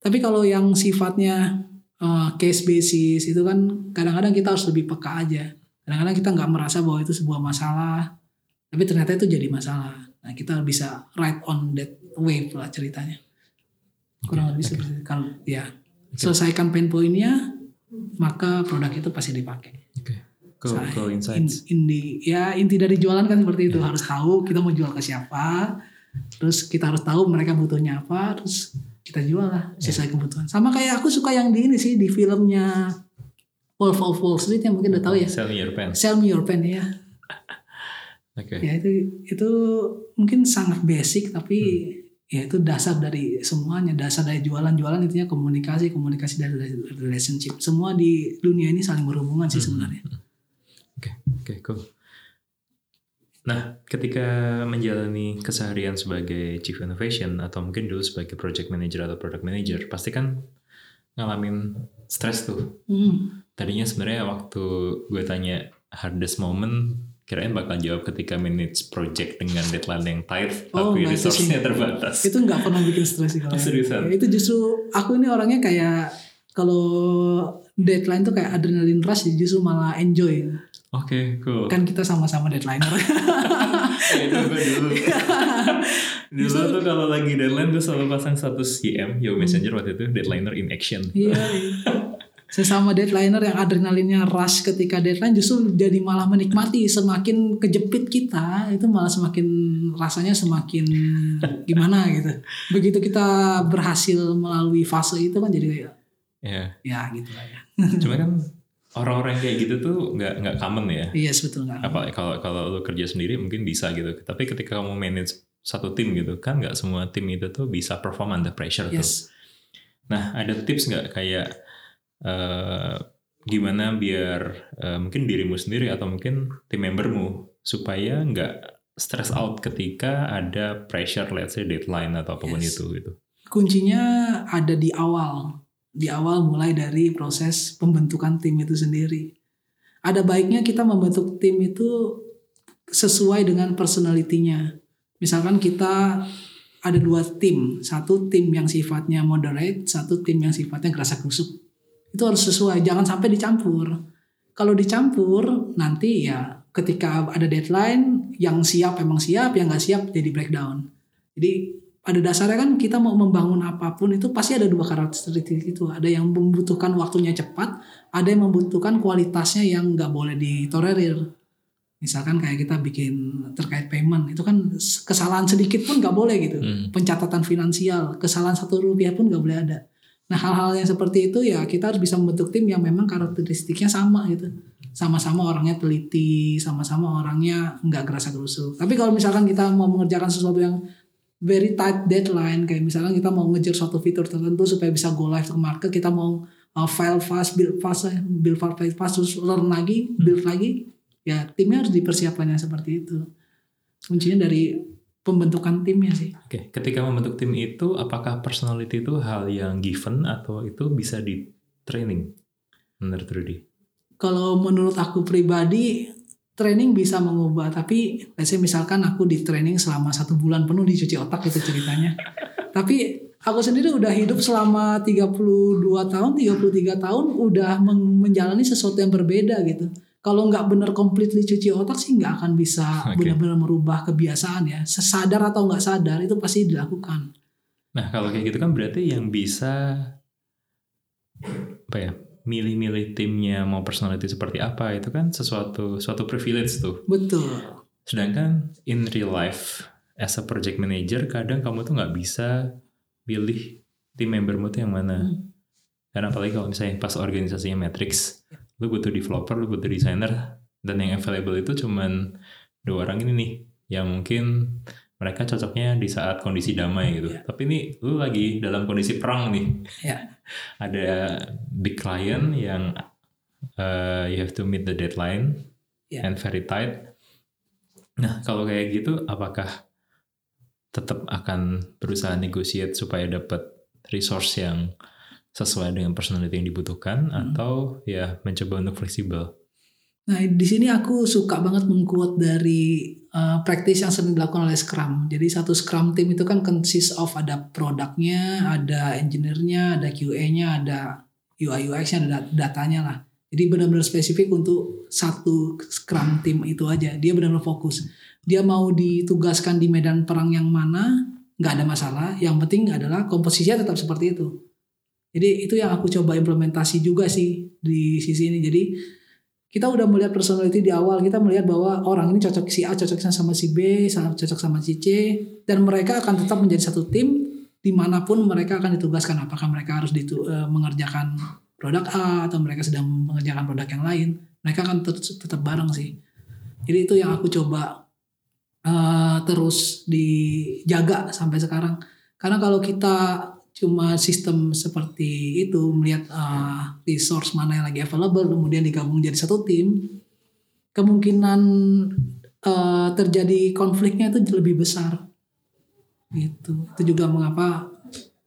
Tapi kalau yang sifatnya uh, case basis itu kan kadang-kadang kita harus lebih peka aja. Kadang-kadang kita nggak merasa bahwa itu sebuah masalah, tapi ternyata itu jadi masalah. Nah kita bisa ride on that wave lah ceritanya. Kurang lebih oke. seperti itu. Kalau ya selesaikan pain point-nya, maka produk itu pasti dipakai. Oke. Go, Saya- go In, insights. inti ya inti dari jualan kan seperti itu harus tahu kita mau jual ke siapa, terus kita harus tahu mereka butuhnya apa, terus kita jual lah sesuai kebutuhan. Sama kayak aku suka yang di ini sih di filmnya Wolf of Wall Street yang mungkin udah tahu ya. Sell me your pants. Sell me your pen ya. Oke. Ya itu itu mungkin sangat basic tapi ya itu dasar dari semuanya dasar dari jualan-jualan intinya komunikasi komunikasi dari relationship semua di dunia ini saling berhubungan sih sebenarnya Oke, oke, cool. Nah, ketika menjalani keseharian sebagai Chief Innovation atau mungkin dulu sebagai Project Manager atau Product Manager, pasti kan ngalamin stres tuh. Hmm. Tadinya sebenarnya waktu gue tanya hardest moment, kirain bakal jawab ketika manage project dengan deadline yang tight, Oh, tapi resource-nya terbatas. itu nggak pernah bikin stres sih kalau Seriusan? Ya, itu justru aku ini orangnya kayak kalau deadline tuh kayak adrenalin rush justru malah enjoy Oke, cool. kan kita sama-sama deadliner Eh, itu gue dulu. dulu tuh kalau lagi deadline gue selalu pasang status YM, Yo Messenger waktu itu, deadliner in action. iya sesama deadliner yang adrenalinnya rush ketika deadline justru jadi malah menikmati semakin kejepit kita itu malah semakin rasanya semakin gimana gitu begitu kita berhasil melalui fase itu kan jadi kayak Ya, ya gitu lah ya cuma kan orang-orang kayak gitu tuh nggak nggak common ya. iya sebetulnya Apa kalau kalau lu kerja sendiri mungkin bisa gitu. Tapi ketika kamu manage satu tim gitu kan nggak semua tim itu tuh bisa perform under pressure tuh. yes Nah ada tips nggak kayak eh, gimana biar eh, mungkin dirimu sendiri atau mungkin tim membermu supaya nggak stress out ketika ada pressure let's say deadline atau apa pun Yes. itu gitu. kuncinya ada di awal di awal mulai dari proses pembentukan tim itu sendiri. Ada baiknya kita membentuk tim itu sesuai dengan personalitinya misalkan kita ada dua tim satu tim yang sifatnya moderate satu tim yang sifatnya gerasa gerusuk itu harus sesuai jangan sampai dicampur. Kalau dicampur nanti ya ketika ada deadline yang siap emang siap yang nggak siap jadi breakdown. Jadi pada dasarnya kan kita mau membangun apa pun itu pasti ada dua karakteristik itu. Ada yang membutuhkan waktunya cepat ada yang membutuhkan kualitasnya yang nggak boleh ditolerir misalkan kayak kita bikin terkait payment itu kan kesalahan sedikit pun nggak boleh gitu. Hmm. pencatatan finansial kesalahan satu rupiah pun nggak boleh ada. Nah hal-hal yang seperti itu ya kita harus bisa membentuk tim yang memang karakteristiknya sama gitu. Sama-sama orangnya teliti sama-sama orangnya nggak gerasa gerusuk tapi kalau misalkan kita mau mengerjakan sesuatu yang very tight deadline kayak misalnya kita mau ngejar suatu fitur tertentu supaya bisa go live ke market kita mau uh, file fast build fast build file fast terus learn lagi build lagi ya timnya harus dipersiapkan yang seperti itu kuncinya dari pembentukan timnya sih Oke, ketika membentuk tim itu, apakah personality itu hal yang given atau itu bisa di training? Menurut Rudy. kalau menurut aku pribadi training bisa mengubah tapi let's say misalkan aku di training selama satu bulan penuh dicuci otak itu ceritanya tapi aku sendiri udah hidup selama 32 tahun 33 tahun udah men- menjalani sesuatu yang berbeda gitu kalau nggak bener completely cuci otak sih nggak akan bisa Oke. benar-benar merubah kebiasaan ya sesadar atau nggak sadar itu pasti dilakukan Nah, kalau kayak gitu kan berarti yang bisa apa ya? Milih-milih timnya mau personality seperti apa itu kan sesuatu suatu privilege tuh. betul Sedangkan in real life as a project manager kadang kamu tuh nggak bisa pilih tim membermu tuh yang mana. Hmm. Karena apalagi kalau misalnya pas organisasinya matrix, lu butuh developer, lu butuh designer, dan yang available itu cuman dua orang ini nih, yang mungkin mereka cocoknya di saat kondisi damai gitu. Iya. Tapi ini lu lagi dalam kondisi perang nih. Iya. Ada big client yang uh, you have to meet the deadline Iya. and very tight. Nah, kalau kayak gitu, apakah tetap akan berusaha negotiate supaya dapat resource yang sesuai dengan personality yang dibutuhkan Hmm. atau ya mencoba untuk fleksibel? Nah, di sini aku suka banget mengquote dari uh, practice yang sering dilakukan oleh Scrum. Jadi satu Scrum team itu kan consist of ada produknya, ada engineer-nya, ada QA-nya, ada UI UX-nya, ada dat- datanya lah. Jadi benar-benar spesifik untuk satu Scrum team itu aja. Dia benar-benar fokus. Dia mau ditugaskan di medan perang yang mana, nggak ada masalah. Yang penting adalah komposisinya tetap seperti itu. Jadi itu yang aku coba implementasi juga sih di sisi ini. Jadi kita udah melihat personality di awal kita melihat bahwa orang ini cocok si A cocok sama si B cocok sama si C dan mereka akan tetap menjadi satu tim di mana pun mereka akan ditugaskan. Apakah mereka harus ditu- eh, mengerjakan produk A atau mereka sedang mengerjakan produk yang lain mereka akan tet- tetap bareng sih. Jadi itu yang aku coba eh, terus dijaga sampai sekarang. Karena kalau kita cuma sistem seperti itu melihat uh, resource mana yang lagi available kemudian digabung jadi satu tim kemungkinan uh, terjadi konfliknya itu lebih besar gitu itu juga mengapa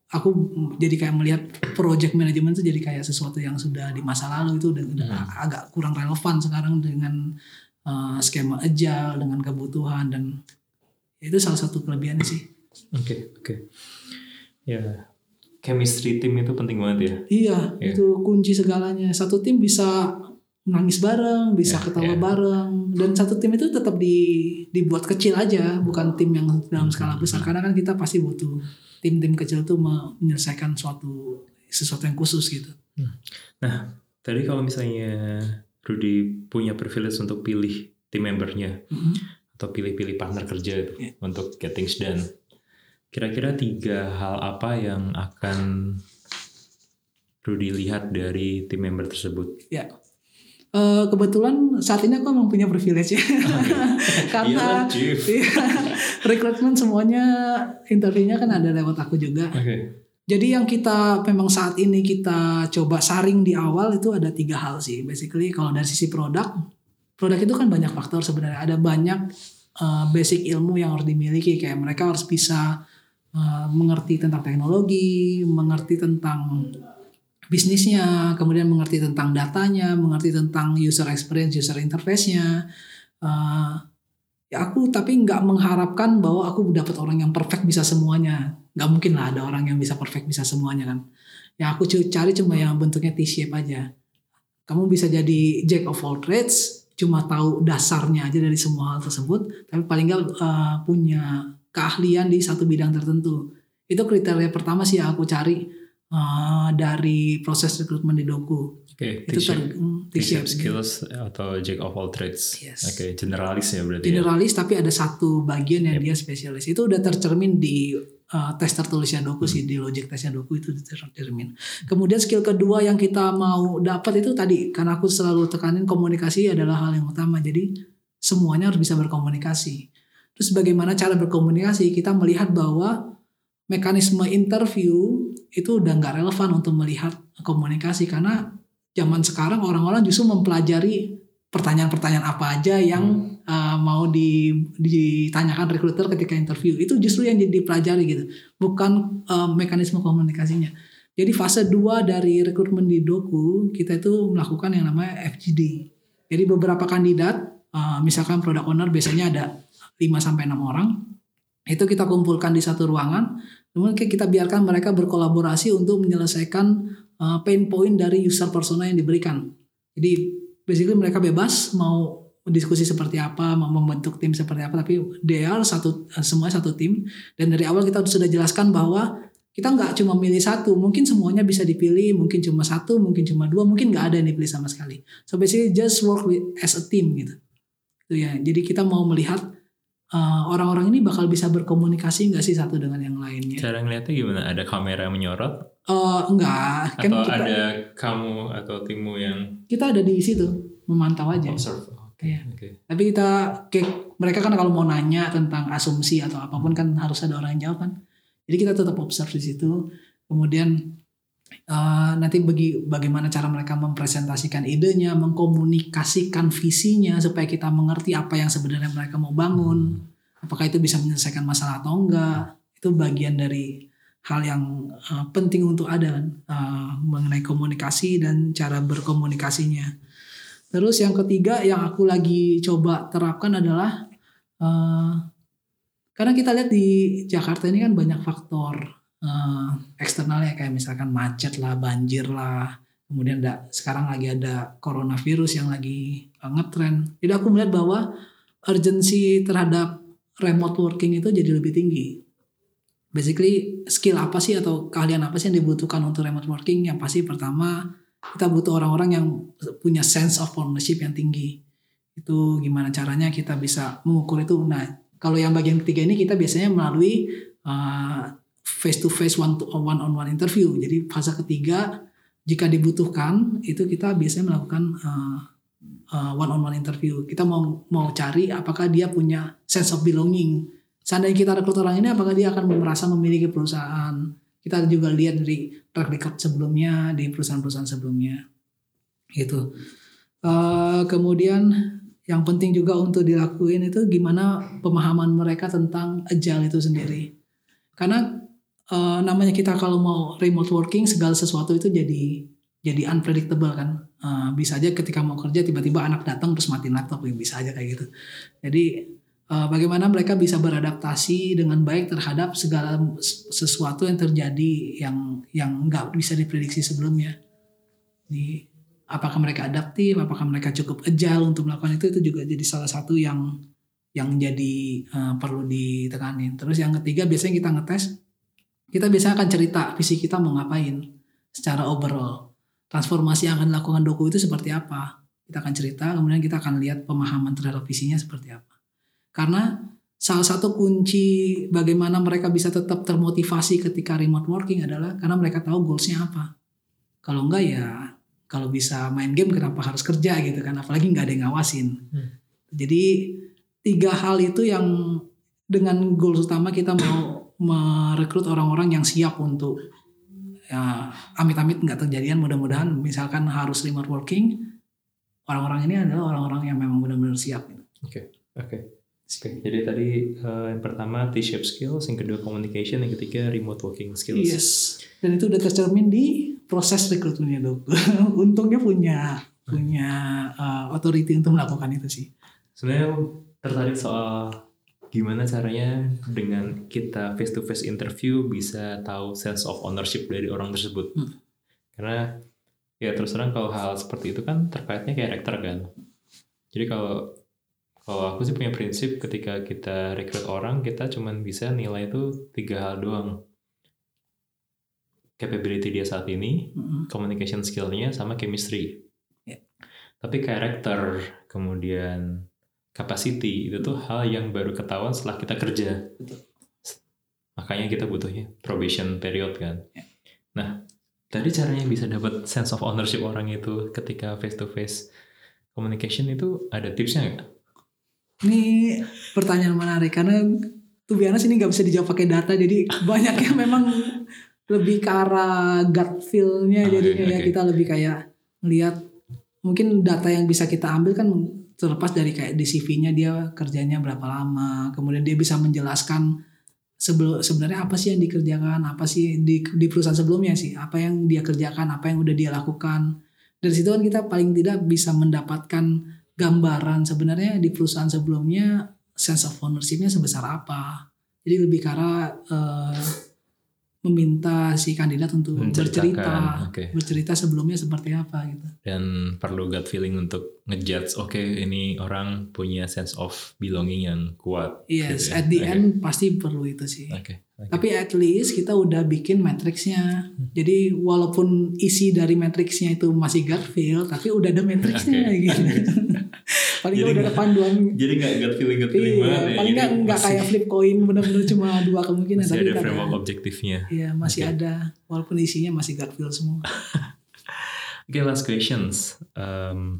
aku jadi kayak melihat project management itu jadi kayak sesuatu yang sudah di masa lalu itu udah Hmm. agak kurang relevan sekarang dengan uh, skema agile dengan kebutuhan dan itu salah satu kelebihannya sih Oke, oke. Ya, chemistry tim itu penting banget ya. Iya, Iya. itu kunci segalanya. Satu tim bisa nangis bareng, bisa Iya, ketawa iya. bareng, dan satu tim itu tetap di, dibuat kecil aja, bukan tim yang dalam skala Hmm. besar. Karena kan kita pasti butuh tim-tim kecil itu menyelesaikan suatu sesuatu yang khusus gitu. Tadi kalau misalnya Rudy punya privilege untuk pilih tim membernya Mhm. atau pilih-pilih partner kerja itu Iya. untuk get things done. Kira-kira tiga hal apa yang akan Rudy lihat dari tim member tersebut? Eh, kebetulan saat ini aku memang punya privilege ya, karena Iya, Chief. iya, rekrutmen semuanya interviewnya kan ada lewat aku juga. Oke. Jadi yang kita memang saat ini kita coba saring di awal itu ada tiga hal sih. Basically kalau dari sisi produk, produk itu kan banyak faktor sebenarnya. Ada banyak uh, basic ilmu yang harus dimiliki. Kayak mereka harus bisa uh, mengerti tentang teknologi, mengerti tentang bisnisnya, kemudian mengerti tentang datanya, mengerti tentang user experience, user interface-nya. Uh, ya aku tapi nggak mengharapkan bahwa aku dapat orang yang perfect bisa semuanya. Nggak mungkin lah ada orang yang bisa perfect bisa semuanya kan. Ya aku cari cuma yang bentuknya T-shape aja. Kamu bisa jadi jack of all trades cuma tahu dasarnya aja dari semua hal tersebut tapi paling nggak uh, punya keahlian di satu bidang tertentu itu kriteria pertama sih yang aku cari uh, dari proses rekrutmen di Doku Oke, itu ter, T-shape. mm, skills atau jack of all trades. Yes. Oke, generalis ya berarti. ya? generalis tapi ada satu bagian yang dia spesialis itu udah tercermin di uh, tes tertulisnya doku sih di logic tesnya doku itu tercermin kemudian skill kedua yang kita mau dapat itu tadi karena aku selalu tekanin komunikasi adalah hal yang utama jadi semuanya harus bisa berkomunikasi terus bagaimana cara berkomunikasi? Kita melihat bahwa mekanisme interview itu udah nggak relevan untuk melihat komunikasi karena zaman sekarang orang-orang justru mempelajari pertanyaan-pertanyaan apa aja yang uh, mau di, ditanyakan rekruter ketika interview. Itu justru yang dipelajari gitu bukan uh, mekanisme komunikasinya. Jadi fase 2 dari rekrutmen di Doku kita itu melakukan yang namanya FGD jadi beberapa kandidat uh, misalkan product owner biasanya ada 5 sampai 6 orang itu kita kumpulkan di satu ruangan kemudian kita biarkan mereka berkolaborasi untuk menyelesaikan uh, pain point dari user persona yang diberikan jadi basically mereka bebas mau diskusi seperti apa, mau membentuk tim seperti apa, tapi they are satu semua satu tim dan dari awal kita sudah jelaskan bahwa kita nggak cuma milih satu, mungkin semuanya bisa dipilih, mungkin cuma satu, mungkin cuma dua, mungkin nggak ada yang dipilih sama sekali. So basically just work with, as a team gitu. Itu ya. Jadi kita mau melihat uh, orang-orang ini bakal bisa berkomunikasi nggak sih satu dengan yang lainnya. Cara ngeliatnya gimana? Ada kamera yang menyorot Uh, enggak, kan atau kita, ada kamu atau timmu yang kita ada di situ memantau aja. observe? Oke, Iya. oke. Tapi kita kayak mereka kan kalau mau nanya tentang asumsi atau apa pun kan harus ada orang yang jawab kan. Jadi kita tetap observe di situ. Kemudian eh, nanti bagi bagaimana cara mereka mempresentasikan idenya, mengkomunikasikan visinya supaya kita mengerti apa yang sebenarnya mereka mau bangun. Apakah itu bisa menyelesaikan masalah atau enggak? Itu bagian dari hal yang eh, penting untuk ada eh, mengenai komunikasi dan cara berkomunikasinya. Terus yang ketiga yang aku lagi coba terapkan adalah eh, karena kita lihat di Jakarta ini kan banyak faktor eh, eksternal ya kayak misalkan macet lah, banjir lah, kemudian ada, sekarang lagi ada coronavirus yang lagi eh, ngetren. Jadi aku melihat bahwa urgensi terhadap remote working itu jadi lebih tinggi. Basically skill apa sih atau keahlian apa sih yang dibutuhkan untuk remote working? Yang pasti pertama kita butuh orang-orang yang punya sense of ownership yang tinggi. Itu gimana caranya kita bisa mengukur itu. Nah, kalau yang bagian ketiga ini kita biasanya melalui face to face one to one on one interview. Jadi fase ketiga jika dibutuhkan itu kita biasanya melakukan one on one interview. Kita mau mau cari apakah dia punya sense of belonging. Seandainya kita rekrut orang ini apakah dia akan merasa memiliki perusahaan? Kita juga lihat dari track record sebelumnya di perusahaan-perusahaan sebelumnya. Gitu. Uh, kemudian yang penting juga untuk dilakuin itu gimana pemahaman mereka tentang agile itu sendiri. Karena uh, namanya kita kalau mau remote working segala sesuatu itu jadi jadi unpredictable kan. Uh, bisa aja ketika mau kerja tiba-tiba anak datang terus matiin laptop ya bisa aja kayak gitu. Jadi uh, bagaimana mereka bisa beradaptasi dengan baik terhadap segala sesuatu yang terjadi yang yang nggak bisa diprediksi sebelumnya. Di apakah mereka adaptif apakah mereka cukup agile untuk melakukan itu itu juga jadi salah satu yang yang jadi uh, perlu ditekanin. Terus yang ketiga biasanya kita ngetes kita biasanya akan cerita visi kita mau ngapain secara overall transformasi yang akan dilakukan Doku itu seperti apa. Kita akan cerita, kemudian kita akan lihat pemahaman terhadap visinya seperti apa. Karena salah satu kunci bagaimana mereka bisa tetap termotivasi ketika remote working adalah karena mereka tahu goalsnya apa. Kalau enggak ya kalau bisa main game kenapa harus kerja gitu kan apalagi nggak ada yang ngawasin. Hmm. Jadi tiga hal itu yang dengan goals utama kita mau merekrut orang-orang yang siap untuk ya amit-amit nggak terjadian mudah-mudahan misalkan harus remote working orang-orang ini adalah orang-orang yang memang benar-benar siap. Oke okay. oke. Okay. Okay. Jadi tadi uh, yang pertama T-shape skills, yang kedua communication, yang ketiga remote working skills. Yes. Dan itu udah tercermin di proses rekrutmennya dok. Untungnya punya punya uh, authority untuk melakukan itu sih. Sebenarnya tertarik soal gimana caranya dengan kita face to face interview bisa tahu sense of ownership dari orang tersebut hmm. karena ya terus terang kalau hal seperti itu kan terkaitnya karakter kan jadi kalau kalau aku sih punya prinsip ketika kita rekrut orang kita cuma bisa nilai itu tiga hal doang capability dia saat ini hmm. communication skillnya sama chemistry yeah. tapi karakter kemudian capacity itu tuh hal yang baru ketahuan setelah kita kerja. Makanya kita butuhnya probation period kan. Ya. Nah, tadi caranya bisa dapat sense of ownership orang itu ketika face to face communication itu ada tipsnya nggak? Ini pertanyaan menarik karena tuh biasa ini nggak bisa dijawab pakai data jadi banyak yang memang lebih ke arah gut feel-nya oh, jadinya okay, ya kita lebih kayak melihat mungkin data yang bisa kita ambil kan terlepas dari kayak di CV-nya dia kerjanya berapa lama, kemudian dia bisa menjelaskan sebelum sebenarnya apa sih yang dikerjakan, apa sih di, di perusahaan sebelumnya sih, apa yang dia kerjakan, apa yang udah dia lakukan. Dari situ kan kita paling tidak bisa mendapatkan gambaran sebenarnya di perusahaan sebelumnya sense of ownership-nya sebesar apa. Jadi lebih karena uh, meminta si kandidat untuk bercerita, okay. bercerita sebelumnya seperti apa gitu. Dan perlu gut feeling untuk ngejudge, oke okay, ini orang punya sense of belonging yang kuat. Yes, gitu ya. at the okay. end pasti perlu itu sih. Okay. Okay. Tapi at least kita udah bikin matriksnya. Hmm. Jadi walaupun isi dari matriksnya itu masih gut feel, tapi udah ada matriksnya okay. gitu. paling jadi, udah ada panduan jadi nggak feeling gut feeling iya, banget ya paling nggak nggak kayak flip coin benar-benar cuma dua kemungkinan masih tapi ada framework ada, objektifnya iya masih okay. ada walaupun isinya masih gut feel semua Oke okay, last questions um,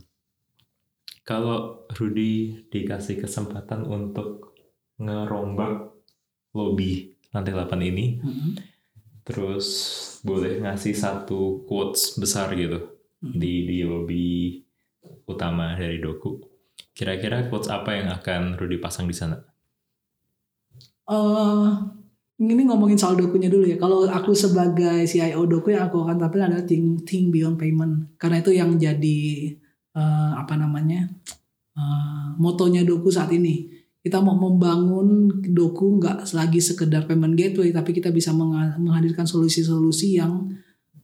kalau Rudy dikasih kesempatan untuk ngerombak lobby lantai 8 ini mm -hmm. terus boleh ngasih satu quotes besar gitu mm -hmm. di di lobby utama dari doku Kira-kira quotes apa yang akan Rudy pasang di sana? Uh, ini ngomongin soal dokunya dulu ya. Kalau aku sebagai CIO doku yang aku akan tampil adalah think, think beyond payment. Karena itu yang jadi uh, apa namanya uh, motonya doku saat ini. Kita mau membangun doku nggak lagi sekedar payment gateway, tapi kita bisa menghadirkan solusi-solusi yang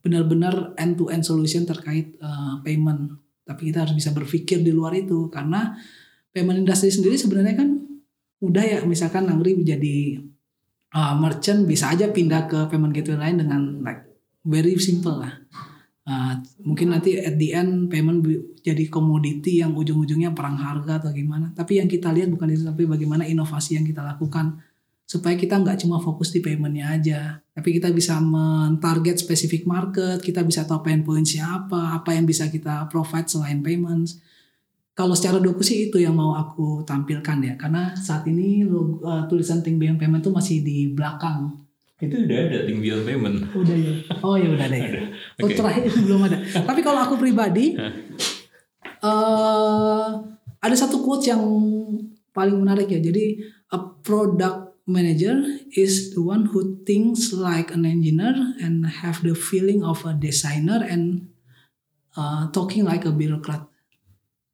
benar-benar end-to-end solution terkait uh, payment tapi kita harus bisa berpikir di luar itu karena payment industry sendiri sebenarnya kan udah ya misalkan Nangri menjadi uh, merchant bisa aja pindah ke payment gateway lain dengan like very simple lah. Uh, mungkin nanti at the end payment jadi komoditi yang ujung-ujungnya perang harga atau gimana. Tapi yang kita lihat bukan itu tapi bagaimana inovasi yang kita lakukan. Supaya kita nggak cuma fokus di paymentnya aja tapi kita bisa mentarget spesifik market kita bisa tahu pain pointsnya apa apa yang bisa kita provide selain payments. Kalau secara doku sih itu yang mau aku tampilkan ya karena saat ini uh, tulisan Think Beyond Payment tuh masih di belakang Itu udah ada Think Beyond Payment. udah ya oh ya udah ada ya Ada. oh terakhir belum ada. Tapi kalau aku pribadi eh ada satu quote yang paling menarik ya. Jadi a product manager is the one who thinks like an engineer and have the feeling of a designer and uh, talking like a bureaucrat.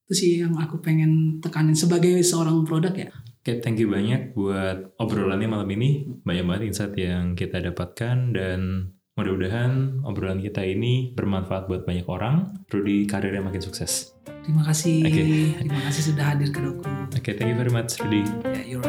Itu sih yang aku pengen tekanin sebagai seorang produk ya Oke, thank you banyak buat obrolannya malam ini. Banyak banget insight yang kita dapatkan dan mudah-mudahan obrolan kita ini bermanfaat buat banyak orang. Rudy karirnya makin sukses. terima kasih Oke. terima kasih sudah hadir ke doku Oke, thank you very much Rudy. ya you're